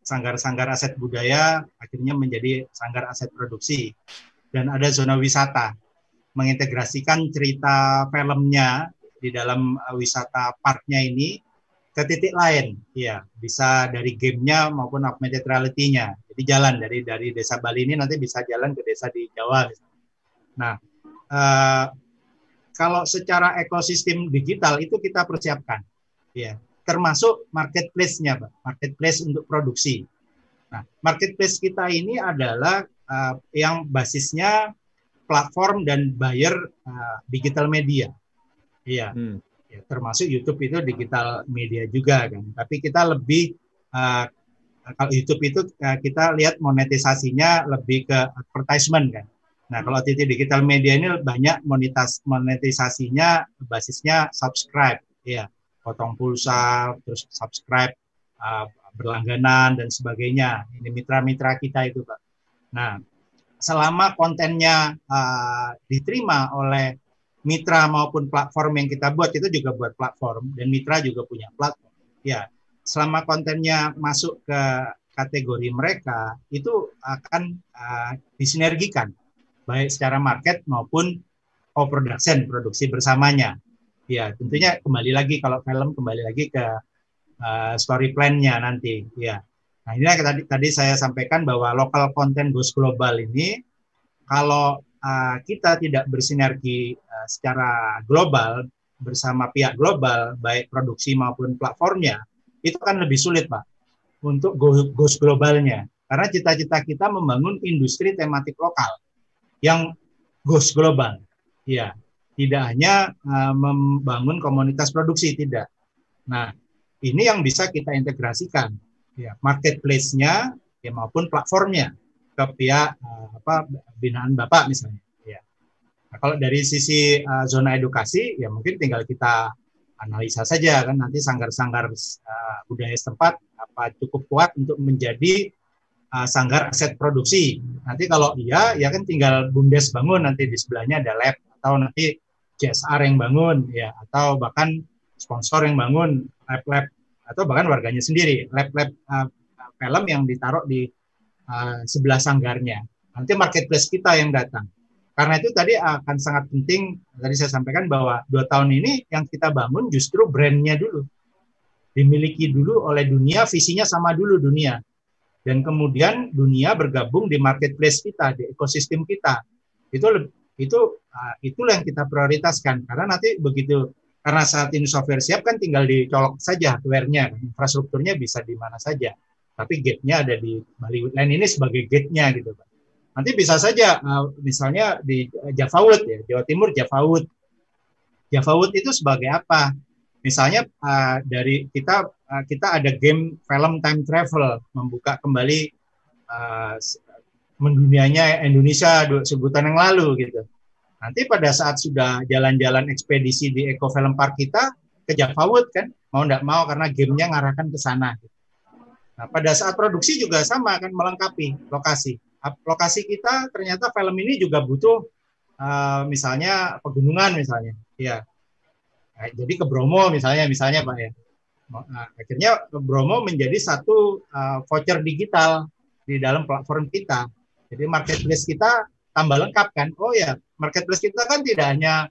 sanggar-sanggar aset budaya akhirnya menjadi sanggar aset produksi dan ada zona wisata mengintegrasikan cerita filmnya di dalam uh, wisata parknya ini ke titik lain ya bisa dari gamenya maupun augmented reality-nya jadi jalan dari dari desa Bali ini nanti bisa jalan ke desa di Jawa nah uh, kalau secara ekosistem digital itu kita persiapkan ya termasuk marketplace-nya, Pak. Marketplace untuk produksi. Nah, marketplace kita ini adalah uh, yang basisnya platform dan buyer uh, digital media. Iya. Hmm. Ya, termasuk YouTube itu digital media juga kan. Tapi kita lebih uh, kalau YouTube itu uh, kita lihat monetisasinya lebih ke advertisement kan. Nah, kalau titik digital media ini banyak monetis monetisasinya basisnya subscribe, ya potong pulsa, terus subscribe, uh, berlangganan dan sebagainya. Ini mitra-mitra kita itu, Pak. Nah, selama kontennya uh, diterima oleh mitra maupun platform yang kita buat itu juga buat platform dan mitra juga punya platform. Ya, selama kontennya masuk ke kategori mereka itu akan uh, disinergikan baik secara market maupun co-production produksi bersamanya ya tentunya kembali lagi kalau film kembali lagi ke uh, story plan-nya nanti ya nah ini tadi tadi saya sampaikan bahwa lokal konten goes global ini kalau uh, kita tidak bersinergi uh, secara global bersama pihak global baik produksi maupun platformnya itu akan lebih sulit pak untuk goes globalnya. Karena cita-cita kita membangun industri tematik lokal yang goes global. Ya tidak hanya uh, membangun komunitas produksi tidak. Nah, ini yang bisa kita integrasikan. Ya marketplace-nya ya maupun platformnya ke pihak uh, apa binaan Bapak misalnya ya. Nah, kalau dari sisi uh, zona edukasi ya mungkin tinggal kita analisa saja kan nanti sanggar-sanggar uh, budaya setempat apa cukup kuat untuk menjadi uh, sanggar aset produksi. Nanti kalau iya ya kan tinggal bumdes bangun nanti di sebelahnya ada lab atau nanti CSR yang bangun ya atau bahkan sponsor yang bangun lab-lab atau bahkan warganya sendiri lab-lab uh, film yang ditaruh di uh, sebelah sanggarnya. Nanti marketplace kita yang datang. Karena itu tadi akan sangat penting tadi saya sampaikan bahwa dua tahun ini yang kita bangun justru brandnya dulu. Dimiliki dulu oleh dunia visinya sama dulu dunia. Dan kemudian dunia bergabung di marketplace kita di ekosistem kita. Itu itu uh, itulah yang kita prioritaskan. Karena nanti begitu karena saat ini software siap kan tinggal dicolok saja hardware-nya infrastrukturnya bisa di mana saja tapi gate-nya ada di Bali Woodland ini sebagai gate-nya gitu Pak. Nanti bisa saja uh, misalnya di Java Wood ya Jawa Timur Java Wood. Java Wood itu sebagai apa? Misalnya uh, dari kita kita ada game film time travel membuka kembali mendunianya Indonesia sebutan yang lalu gitu. Nanti pada saat sudah jalan-jalan ekspedisi di Eco Film Park kita ke Java Wood kan, mau tidak mau karena gamenya ngarahkan ke sana. Gitu. Nah, pada saat produksi juga sama kan melengkapi lokasi. Lokasi kita ternyata film ini juga butuh uh, misalnya pegunungan misalnya. Ya. Nah, jadi ke Bromo misalnya misalnya Pak ya. Nah, akhirnya Bromo menjadi satu uh, voucher digital di dalam platform kita. Jadi marketplace kita tambah lengkap kan. Oh ya, marketplace kita kan tidak hanya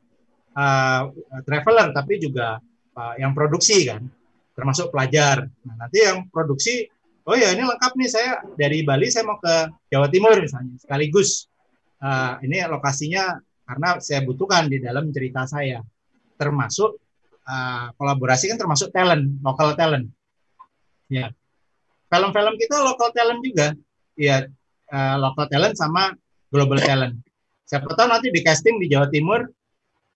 uh, traveler tapi juga uh, yang produksi kan, termasuk pelajar. Nah, nanti yang produksi oh ya ini lengkap nih. Saya dari Bali saya mau ke Jawa Timur misalnya sekaligus. Uh, ini lokasinya karena saya butuhkan di dalam cerita saya. Termasuk uh, kolaborasi kan termasuk talent lokal talent. Ya. Film-film kita lokal talent juga. Ya uh, lokal talent sama global talent. Siapa tahu nanti di casting di Jawa Timur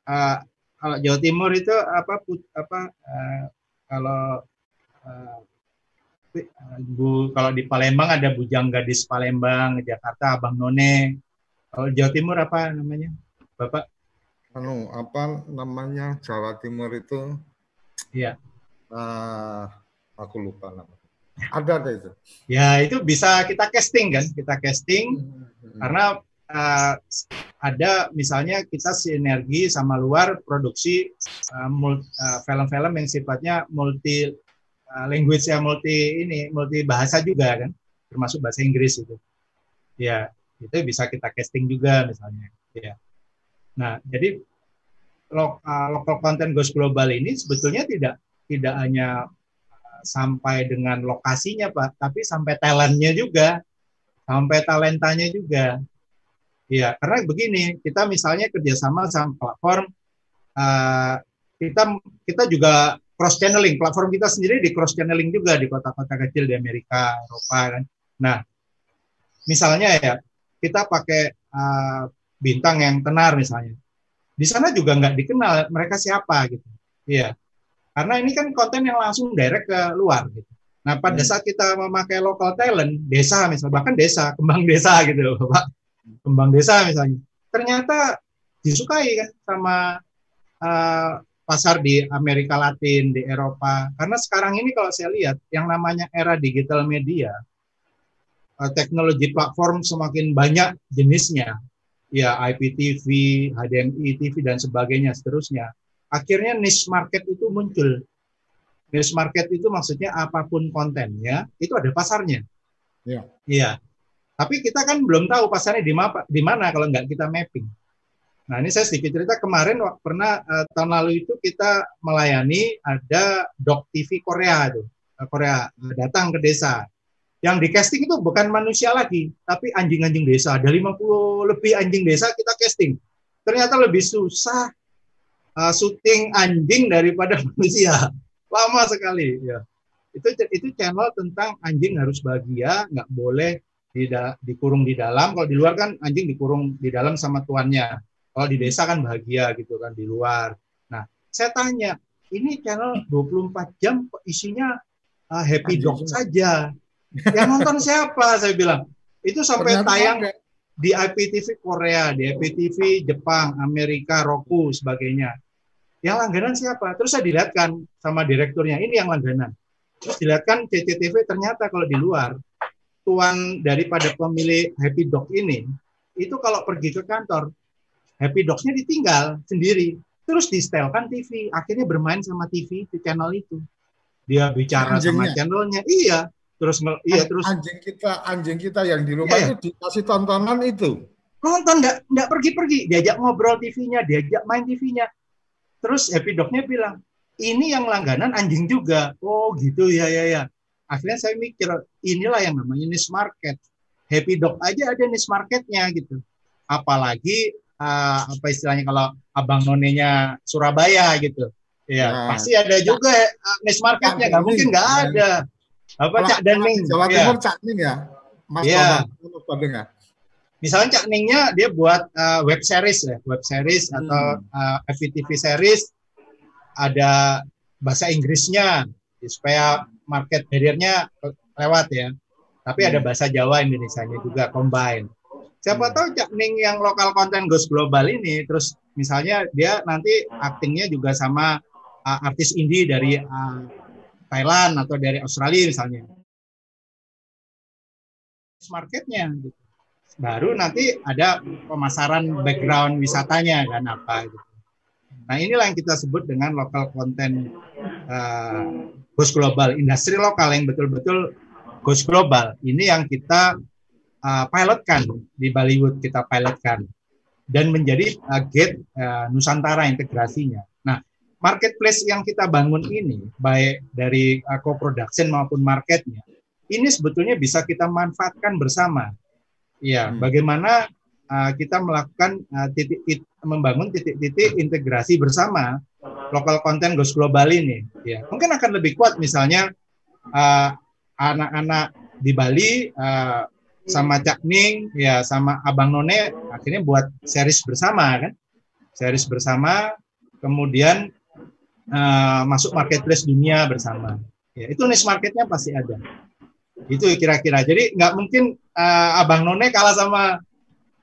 uh, kalau Jawa Timur itu apa apa uh, kalau uh, Bu kalau di Palembang ada Bujang Gadis Palembang, Jakarta Abang None. Kalau Jawa Timur apa namanya? Bapak? Anu, apa namanya Jawa Timur itu? Iya. Uh, aku lupa nama. Ada ada itu. Ya, itu bisa kita casting kan? Kita casting hmm. karena uh, ada misalnya kita sinergi sama luar produksi film-film uh, uh, film -film yang sifatnya multi Uh, language yang multi ini multi bahasa juga kan termasuk bahasa Inggris itu. Ya itu bisa kita casting juga misalnya ya. Nah jadi lo, uh, local content goes global ini sebetulnya tidak tidak hanya uh, sampai dengan lokasinya pak tapi sampai talentnya juga sampai talentanya juga. Ya karena begini kita misalnya kerjasama sama platform uh, kita kita juga cross channeling. Platform kita sendiri di cross channeling juga di kota-kota kecil di Amerika Eropa kan. Nah misalnya ya kita pakai uh, bintang yang tenar misalnya. Di sana juga nggak dikenal mereka siapa gitu. Iya. Karena ini kan konten yang langsung direct ke luar gitu. Nah pada hmm. saat kita memakai local talent desa misalnya bahkan desa kembang desa gitu pak. Kembang desa misalnya. Ternyata disukai kan sama uh, pasar di Amerika Latin, di Eropa. Karena sekarang ini kalau saya lihat yang namanya era digital media, eh, teknologi platform semakin banyak jenisnya, ya IPTV, HDMI TV dan sebagainya seterusnya. Akhirnya niche market itu muncul. Niche market itu maksudnya apa pun kontennya, itu ada pasarnya. Iya. Iya. Tapi kita kan belum tahu pasarnya di mana kalau nggak kita mapping. Nah ini saya sedikit cerita kemarin pernah uh, tahun lalu itu kita melayani ada Dok TV Korea itu uh, Korea uh, datang ke desa. Yang di casting itu bukan manusia lagi, tapi anjing-anjing desa. Ada 50 lebih anjing desa kita casting. Ternyata lebih susah uh, syuting anjing daripada manusia. Lama sekali. Ya. Itu itu channel tentang anjing harus bahagia, nggak boleh tidak dikurung di dalam. Kalau di luar kan anjing dikurung di dalam sama tuannya kalau di desa kan bahagia gitu kan di luar. Nah, saya tanya, ini channel 24 jam isinya uh, happy dog saja. Yang nonton siapa? Saya bilang. Itu sampai Ternyata tayang di IPTV Korea, di IPTV Jepang, Amerika, Roku, sebagainya. Yang langganan siapa? Terus saya dilihatkan sama direkturnya, ini yang langganan. Terus dilihatkan CCTV ternyata kalau di luar, tuan daripada pemilik Happy Dog ini, itu kalau pergi ke kantor, Happy Dogs-nya ditinggal sendiri. Terus di setelkan TV. Akhirnya bermain sama TV di channel itu. Dia bicara Anjingnya. sama channelnya. Iya. Terus iya terus anjing kita anjing kita yang di rumah iya. itu dikasih tontonan itu. Nonton enggak enggak pergi-pergi, diajak ngobrol TV-nya, diajak main TV-nya. Terus Happy Dog-nya bilang, "Ini yang langganan anjing juga." Oh, gitu ya ya ya. Akhirnya saya mikir, inilah yang namanya niche market. Happy Dog aja ada niche marketnya gitu. Apalagi uh, apa istilahnya kalau abang nonenya Surabaya gitu. Ya, nah, pasti ada juga uh, niche marketnya, nggak mungkin nggak ada. Apa Cak Dening? Jawa iya. Timur ya. Cak Ning ya, Mas ya. ya. Misalnya Cak Ningnya dia buat uh, web series ya, web series hmm. atau uh, FVTV series ada bahasa Inggrisnya supaya market barriernya lewat ya. Tapi hmm. ada bahasa Jawa Indonesia-nya juga combine. Siapa hmm. tahu Cak Ning yang lokal konten Ghost Global ini, terus misalnya dia nanti aktingnya juga sama uh, artis indie dari uh, Thailand atau dari Australia misalnya. marketnya. Gitu. Baru nanti ada pemasaran background wisatanya kan apa gitu. Nah inilah yang kita sebut dengan local content uh, goes global, industri lokal yang betul-betul goes global. Ini yang kita uh, pilotkan di Bollywood kita pilotkan dan menjadi uh, gate uh, Nusantara integrasinya. Nah marketplace yang kita bangun ini baik dari uh, co-production maupun marketnya ini sebetulnya bisa kita manfaatkan bersama. Ya, hmm. bagaimana uh, kita melakukan uh, titik, titik membangun titik-titik integrasi bersama lokal konten goes global ini. Ya, mungkin akan lebih kuat misalnya anak anak-anak di Bali uh, sama Cak Ning ya sama Abang None akhirnya buat series bersama kan, series bersama, kemudian uh, masuk marketplace dunia bersama. Ya, itu niche marketnya pasti ada. Itu kira-kira. Jadi nggak mungkin uh, Abang None kalah sama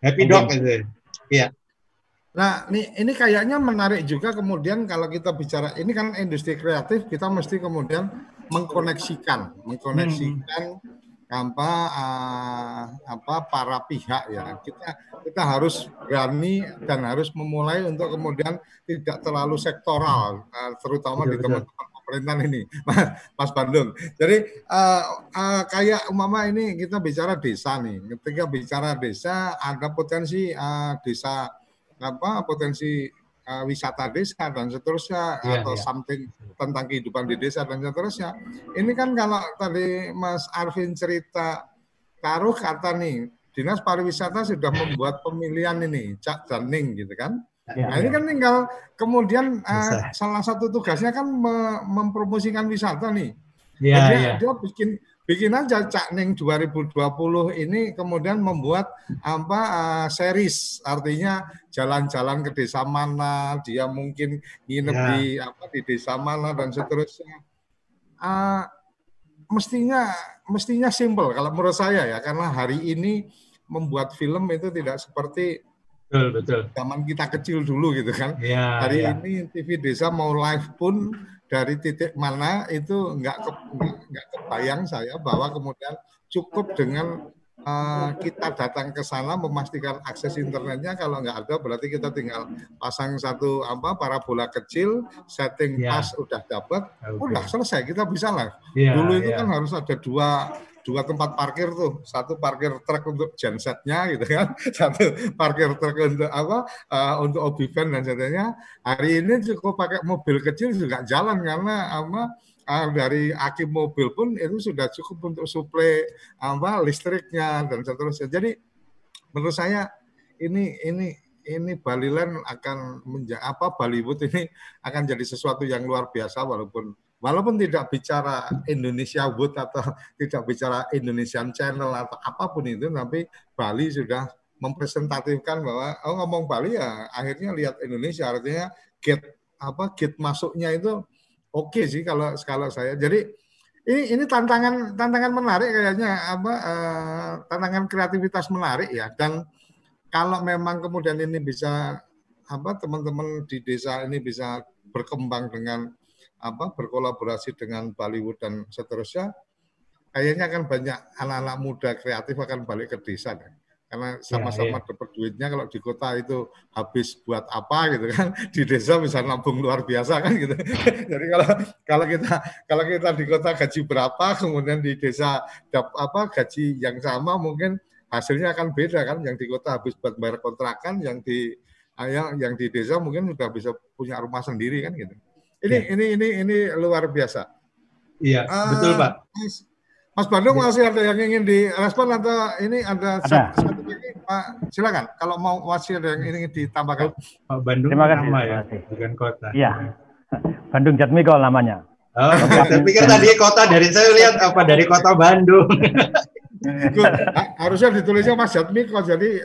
Happy Dog gitu. Iya. Nah, ini, ini kayaknya menarik juga kemudian kalau kita bicara ini kan industri kreatif, kita mesti kemudian mengkoneksikan, mengkoneksikan hmm. Apa uh, apa para pihak ya. Kita kita harus berani dan harus memulai untuk kemudian tidak terlalu sektoral, uh, terutama betul, di teman-teman pemerintahan ini, Mas Bandung. Jadi uh, uh, kayak umama ini kita bicara desa nih. Ketika bicara desa ada potensi uh, desa apa potensi uh, wisata desa dan seterusnya yeah, atau yeah. something tentang kehidupan di desa dan seterusnya. Ini kan kalau tadi Mas Arvin cerita taruh kata nih dinas pariwisata sudah membuat pemilihan ini cak daning gitu kan Ya, nah, ini ya. kan tinggal kemudian uh, salah satu tugasnya kan me mempromosikan wisata nih. Ya, dia, ya. dia bikin bikin aja Cak Ning 2020 ini kemudian membuat apa uh, series artinya jalan-jalan ke desa mana dia mungkin nginep ya. di apa di desa mana dan seterusnya uh, mestinya mestinya simple kalau menurut saya ya karena hari ini membuat film itu tidak seperti Betul, betul. Zaman kita kecil dulu gitu kan. Ya, Hari ya. ini TV Desa mau live pun dari titik mana itu nggak kebayang saya bahwa kemudian cukup dengan uh, kita datang ke sana memastikan akses internetnya kalau nggak ada berarti kita tinggal pasang satu apa parabola kecil setting ya. pas udah dapat okay. udah selesai kita bisa lah ya, dulu itu ya. kan harus ada dua dua tempat parkir tuh satu parkir truk untuk gensetnya gitu kan satu parkir truk untuk apa uh, untuk obiven dan sebagainya hari ini cukup pakai mobil kecil juga jalan karena apa uh, dari aki mobil pun itu sudah cukup untuk suplai apa listriknya dan seterusnya. Jadi menurut saya ini ini ini Baliland akan menjadi apa Bollywood ini akan jadi sesuatu yang luar biasa walaupun walaupun tidak bicara Indonesia Wood atau tidak bicara Indonesian Channel atau apa pun itu, tapi Bali sudah mempresentatifkan bahwa oh ngomong Bali ya akhirnya lihat Indonesia. Artinya gate apa gate masuknya itu oke sih kalau kalau saya jadi ini ini tantangan tantangan menarik kayaknya apa eh, tantangan kreativitas menarik ya dan kalau memang kemudian ini bisa apa teman-teman di desa ini bisa berkembang dengan apa berkolaborasi dengan Bollywood dan seterusnya, kayaknya akan banyak anak-anak muda kreatif akan balik ke desa deh. Karena ya, sama-sama ya, ya. dapat duitnya kalau di kota itu habis buat apa gitu kan, di desa bisa nabung luar biasa kan gitu. Jadi kalau kalau kita kalau kita di kota gaji berapa, kemudian di desa dap, apa gaji yang sama mungkin hasilnya akan beda kan. Yang di kota habis buat bayar kontrakan, yang di yang yang di desa mungkin sudah bisa punya rumah sendiri kan gitu. Ini ya. ini ini ini luar biasa. Iya, uh, betul Pak. Mas, Mas Bandung ya. masih ada yang ingin direspon atau ini ada, ada. satu lagi Pak silakan kalau mau masih ada yang ingin ditambahkan. Pak Bandung Terima kasih. nama ya, bukan kota. Iya. Bandung Jatmiko namanya. Oh, saya pikir tadi kota dari saya lihat apa dari kota Bandung. harusnya ditulisnya Mas Jatmiko jadi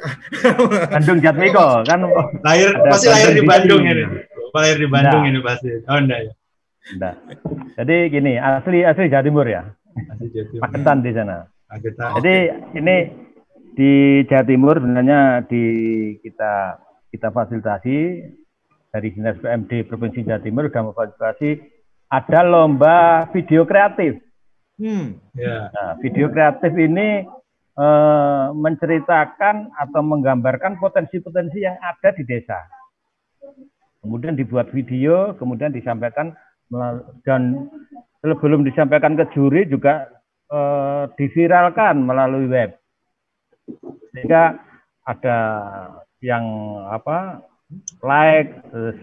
Bandung Jatmiko kan lahir pasti lahir di Bandung ini lahir di Bandung ini pasti. Oh enggak ya. Enggak. Jadi gini, asli asli Jawa Timur ya. Asli Jawa Timur. Paketan di sana. Paketan. Jadi ini di Jawa Timur sebenarnya di kita kita fasilitasi dari Dinas PMD Provinsi Jawa Timur sudah memfasilitasi ada lomba video kreatif. Hmm. Yeah. Nah, video kreatif ini eh, menceritakan atau menggambarkan potensi-potensi yang ada di desa. Kemudian dibuat video, kemudian disampaikan dan sebelum disampaikan ke juri juga eh, diviralkan melalui web. Sehingga ada yang apa like, terus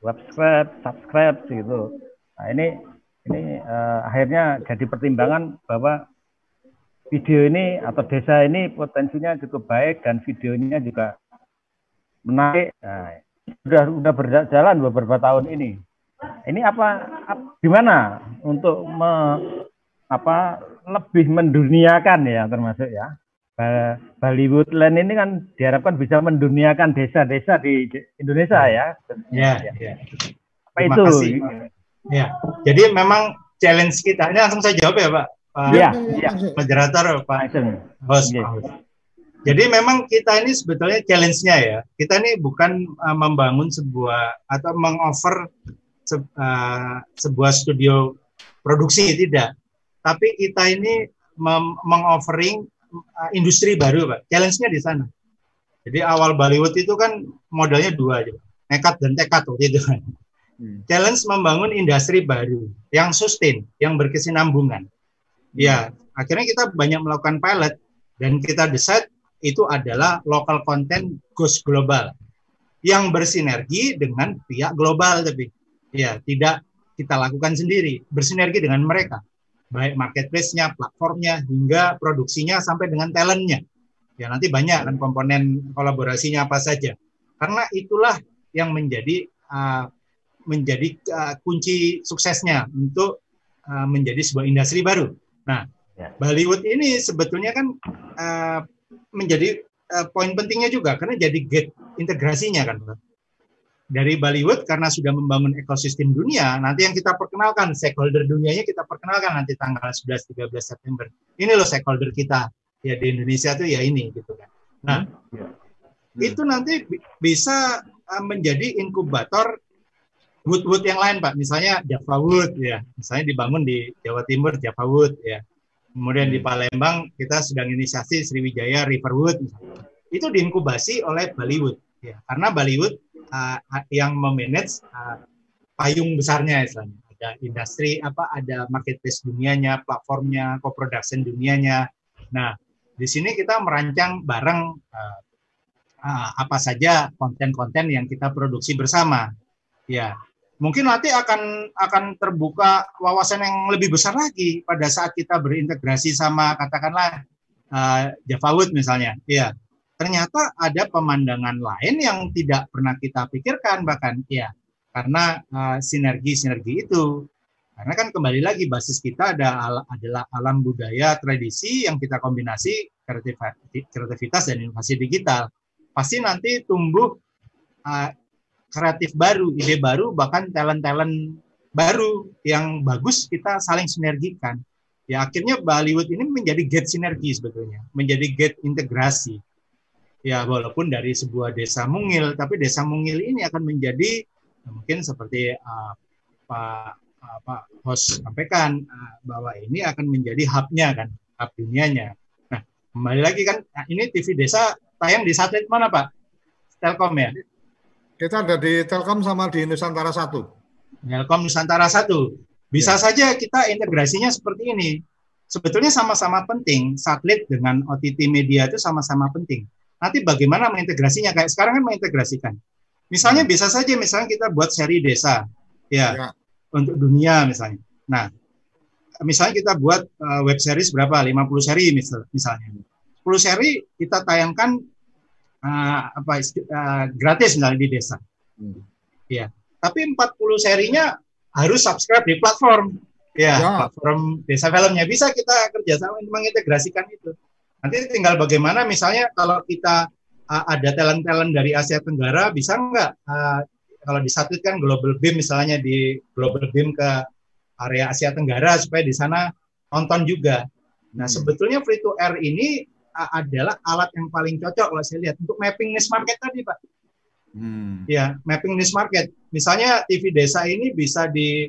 subscribe, subscribe gitu. Nah ini ini eh, akhirnya jadi pertimbangan bahwa video ini atau desa ini potensinya cukup baik dan videonya juga menarik. Nah, sudah sudah berjalan beberapa tahun ini. Ini apa, apa gimana untuk me, apa lebih menduniakan ya termasuk ya. Bali Woodland ini kan diharapkan bisa menduniakan desa-desa di Indonesia ya. Ya, ya. ya. Apa Terima itu? Kasih. Ya. Jadi memang challenge kita ini langsung saya jawab ya, Pak. Iya, iya. Moderator Pak host. Ya. Jadi memang kita ini sebetulnya challenge-nya ya. Kita ini bukan uh, membangun sebuah atau mengoffer se, uh, sebuah studio produksi tidak. Tapi kita ini mengoffering uh, industri baru, Pak. Challenge-nya di sana. Jadi awal Bollywood itu kan modalnya dua aja, nekat dan tekad waktu itu kan. Hmm. Challenge membangun industri baru yang sustain, yang berkesinambungan. Hmm. Ya, akhirnya kita banyak melakukan pilot dan kita decide itu adalah local content goes global yang bersinergi dengan pihak global tapi ya tidak kita lakukan sendiri bersinergi dengan mereka baik marketplace-nya, platformnya, hingga produksinya sampai dengan talentnya. Ya nanti banyak kan komponen kolaborasinya apa saja. Karena itulah yang menjadi uh, menjadi uh, kunci suksesnya untuk uh, menjadi sebuah industri baru. Nah, ya. Bollywood ini sebetulnya kan uh, menjadi uh, poin pentingnya juga karena jadi gate integrasinya kan, Pak dari Bollywood karena sudah membangun ekosistem dunia, nanti yang kita perkenalkan stakeholder dunianya kita perkenalkan nanti tanggal 11 13 September. Ini loh stakeholder kita ya di Indonesia tuh ya ini gitu kan. Nah, hmm. Ya. Hmm. itu nanti bisa uh, menjadi inkubator wood-wood yang lain, Pak. Misalnya Java Wood ya, misalnya dibangun di Jawa Timur Java Wood ya. Kemudian di hmm. Palembang kita sedang inisiasi Sriwijaya Riverwood. Itu diinkubasi oleh Bollywood ya. Karena Bollywood uh, yang memanage uh, payung besarnya misalnya ada industri apa ada marketplace dunianya platformnya co-production dunianya. Nah di sini kita merancang bareng uh, uh, apa saja konten-konten yang kita produksi bersama. Ya mungkin nanti akan akan terbuka wawasan yang lebih besar lagi pada saat kita berintegrasi sama katakanlah uh, Java misalnya. Ya ternyata ada pemandangan lain yang tidak pernah kita pikirkan bahkan ya karena uh, sinergi-sinergi uh, itu. Karena kan kembali lagi basis kita ada al adalah alam budaya tradisi yang kita kombinasi kreativitas dan inovasi digital. Pasti nanti tumbuh uh, kreatif baru ide baru bahkan talent-talent baru yang bagus kita saling sinergikan. Ya akhirnya Bollywood ini menjadi gate sinergi sebetulnya menjadi gate integrasi ya walaupun dari sebuah desa mungil, tapi desa mungil ini akan menjadi mungkin seperti uh, Pak uh, Pak host sampaikan uh, bahwa ini akan menjadi hubnya kan, hub dunianya. Nah kembali lagi kan nah, ini TV desa tayang di satelit mana Pak? Telkom ya? Kita ada di Telkom sama di Nusantara satu. Telkom Nusantara satu. Bisa ya. saja kita integrasinya seperti ini. Sebetulnya sama-sama penting, satelit dengan OTT media itu sama-sama penting Nanti bagaimana mengintegrasinya? Kayak sekarang kan mengintegrasikan. Misalnya bisa saja misalnya kita buat seri desa, ya, ya. untuk dunia misalnya. Nah, misalnya kita buat uh, web series berapa? 50 seri misal, misalnya. 10 seri kita tayangkan uh, apa uh, gratis misalnya di desa. Hmm. Ya. Tapi 40 serinya harus subscribe di platform. Ya, ya. platform desa filmnya bisa kita kerjasama mengintegrasikan itu. Nanti tinggal bagaimana misalnya kalau kita uh, ada talent-talent dari Asia Tenggara bisa nggak uh, kalau disatukan Global Beam misalnya di Global Beam ke area Asia Tenggara supaya di sana nonton juga. Nah hmm. sebetulnya free to air ini uh, adalah alat yang paling cocok kalau saya lihat untuk mapping niche market tadi pak. Hmm. Ya mapping niche market. Misalnya TV desa ini bisa di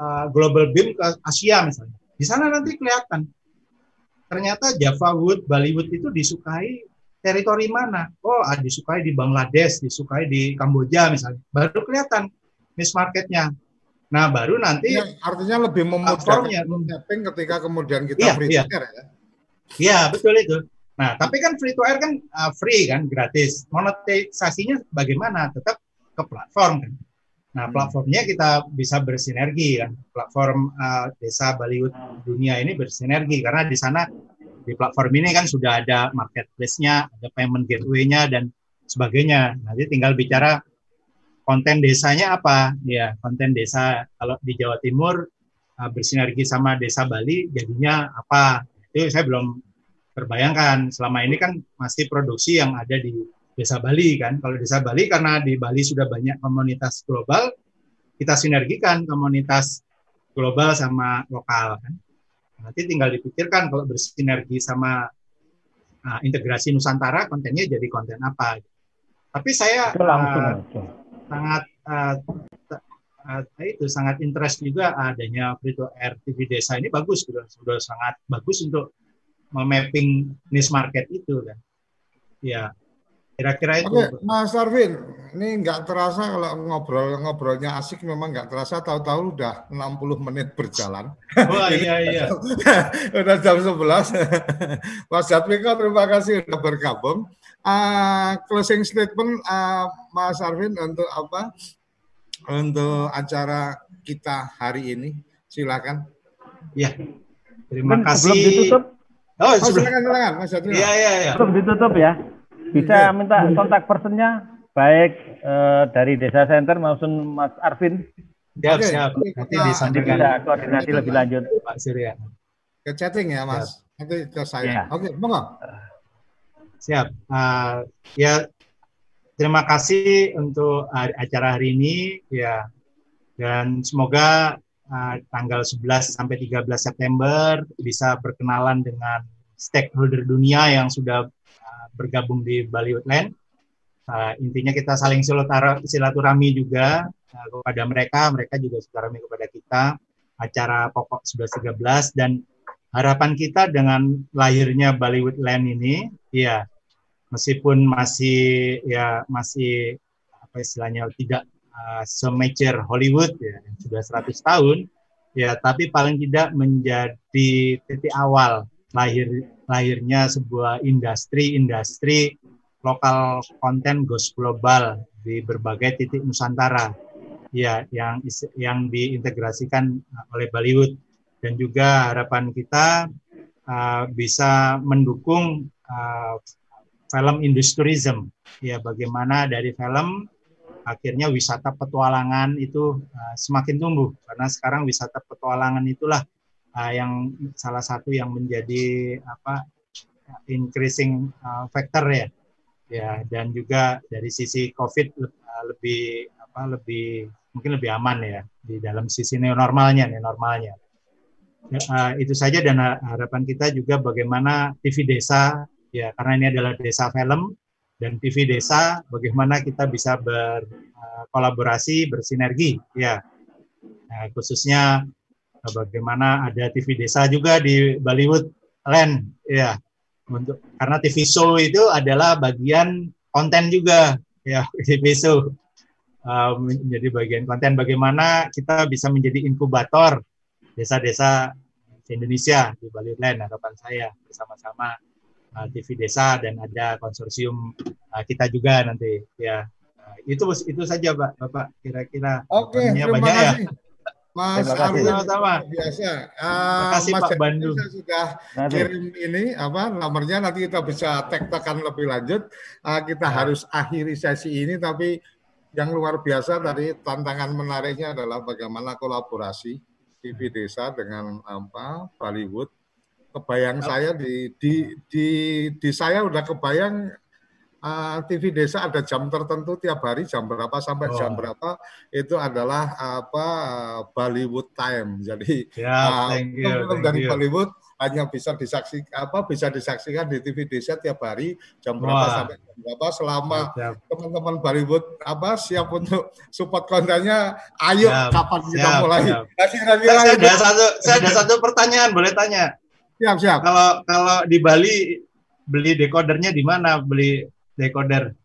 uh, Global Beam ke Asia misalnya. Di sana nanti kelihatan ternyata Java Wood, Bollywood itu disukai teritori mana? Oh, ah, disukai di Bangladesh, disukai di Kamboja misalnya. Baru kelihatan niche marketnya. Nah, baru nanti ya, artinya lebih memudahkan mapping ketika kemudian kita iya, free iya. ya. Iya, betul itu. Nah, tapi kan free to air kan uh, free kan, gratis. Monetisasinya bagaimana? Tetap ke platform kan. Nah, hmm. platformnya kita bisa bersinergi kan. Platform uh, Desa Bollywood Dunia ini bersinergi karena di sana di platform ini kan sudah ada marketplace-nya, ada payment gateway-nya dan sebagainya. Nanti tinggal bicara konten desanya apa? Ya, konten desa kalau di Jawa Timur uh, bersinergi sama desa Bali jadinya apa? Itu saya belum terbayangkan. Selama ini kan masih produksi yang ada di desa Bali kan. Kalau desa Bali karena di Bali sudah banyak komunitas global, kita sinergikan komunitas global sama lokal kan. Nanti tinggal dipikirkan kalau bersinergi sama uh, integrasi Nusantara, kontennya jadi konten apa. Tapi saya uh, sangat uh, uh, itu sangat interest juga adanya free to air TV desa ini bagus sudah sudah sangat bagus untuk memapping niche market itu kan. Ya, Kira-kira itu. Oke, Mas Arvin, ini nggak terasa kalau ngobrol-ngobrolnya asik memang nggak terasa tahu-tahu udah 60 menit berjalan. Wah iya iya. udah jam 11. Mas Jatmiko terima kasih sudah bergabung. Uh, closing statement uh, Mas Arvin untuk apa? Untuk acara kita hari ini. Silakan. Ya. Terima kasih. Belum ditutup. Oh, oh silakan silakan Mas Jatmiko. Iya iya iya. Belum ditutup ya. Bisa minta kontak personnya baik uh, dari Desa Center maupun Mas Arvin. Siap, Oke, siap. Nanti disampaikan. Bisa koordinasi lebih lanjut. Pak Surya. Ke chatting ya, Mas. Siap. Nanti ke saya. Ya. Oke, monggo. Siap. Uh, ya, terima kasih untuk acara hari ini. Ya, dan semoga uh, tanggal 11 sampai 13 September bisa berkenalan dengan stakeholder dunia yang sudah bergabung di Bali Woodland. Uh, intinya kita saling silaturahmi juga uh, kepada mereka, mereka juga silaturahmi kepada kita. Acara pokok 11.13 dan harapan kita dengan lahirnya Bali Woodland ini, ya meskipun masih ya masih apa istilahnya tidak uh, semajor Hollywood ya sudah 100 tahun ya tapi paling tidak menjadi titik awal lahir lahirnya sebuah industri-industri lokal konten goes global di berbagai titik Nusantara. Ya yang yang diintegrasikan oleh Bollywood. Dan juga harapan kita uh, bisa mendukung uh, film industriism ya bagaimana dari film akhirnya wisata petualangan itu uh, semakin tumbuh. Karena sekarang wisata petualangan itulah uh, yang salah satu yang menjadi apa increasing uh, factor ya. Ya dan juga dari sisi covid uh, lebih apa lebih mungkin lebih aman ya di dalam sisi new normalnya new normalnya uh, itu saja dan harapan kita juga bagaimana TV desa ya karena ini adalah desa film dan TV desa bagaimana kita bisa berkolaborasi bersinergi ya. Nah, khususnya bagaimana ada TV desa juga di Bollywood Land ya untuk karena TV show itu adalah bagian konten juga ya TV show. Uh, menjadi bagian konten. Bagaimana kita bisa menjadi inkubator desa-desa di Indonesia di Bollywood Land harapan saya bersama-sama uh, TV desa dan ada konsorsium uh, kita juga nanti ya itu itu saja Pak Bapak kira-kira. Oke okay, terima banyak ya. kasih. ya Mas Arwin sama biasa. Uh, kasih Mas Pak Bandung. sudah kirim ini apa nomornya nanti kita bisa tektokan lebih lanjut. Uh, kita ya. harus akhiri sesi ini tapi yang luar biasa tadi tantangan menariknya adalah bagaimana kolaborasi TV desa dengan apa Bollywood. Kebayang saya di di di di saya udah kebayang uh, ah, TV desa ada jam tertentu tiap hari jam berapa sampai oh. jam berapa itu adalah apa uh, Bollywood time. Jadi ya, uh, thank dari you. Bollywood hanya bisa disaksikan apa bisa disaksikan di TV desa tiap hari jam berapa Wah. sampai jam berapa selama teman-teman Bollywood apa siap untuk support kontennya ayo siap, kapan kita siap, mulai siap. Nah, saya, ada satu saya ada satu pertanyaan boleh tanya Siap, siap. Kalau kalau di Bali beli decodernya di mana beli decoder?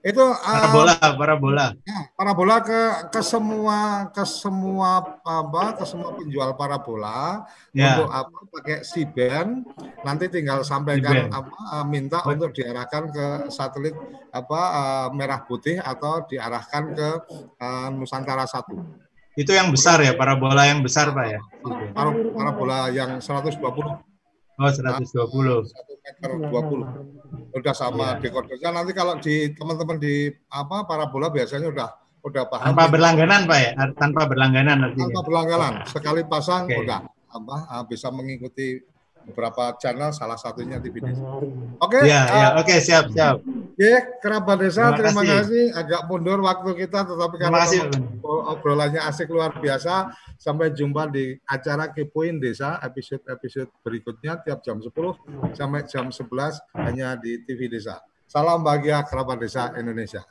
Itu uh, parabola, parabola. Ya, parabola ke ke semua ke semua apa ke semua penjual parabola ya. untuk apa pakai C-band nanti tinggal sampaikan apa uh, minta untuk diarahkan ke satelit apa uh, merah putih atau diarahkan ke uh, Nusantara satu. Itu yang besar ya, parabola yang besar Pak ya? Parabola yang 120. Oh, 120. 1 meter 20. Udah sama ya. dekodernya nanti kalau di teman-teman di apa parabola biasanya udah udah paham. Tanpa berlangganan Pak ya? Tanpa berlangganan artinya. Tanpa berlangganan. Sekali pasang okay. udah apa ah, bisa mengikuti beberapa channel salah satunya TV Desa. Oke. Okay, ya, uh, ya, oke okay, siap siap. Oke, okay, kerabat desa terima, terima kasih. kasih. Agak mundur waktu kita tetapi karena obrolannya asik luar biasa. Sampai jumpa di acara Kepoin Desa episode-episode berikutnya tiap jam 10 sampai jam 11 hanya di TV Desa. Salam bahagia kerabat desa Indonesia.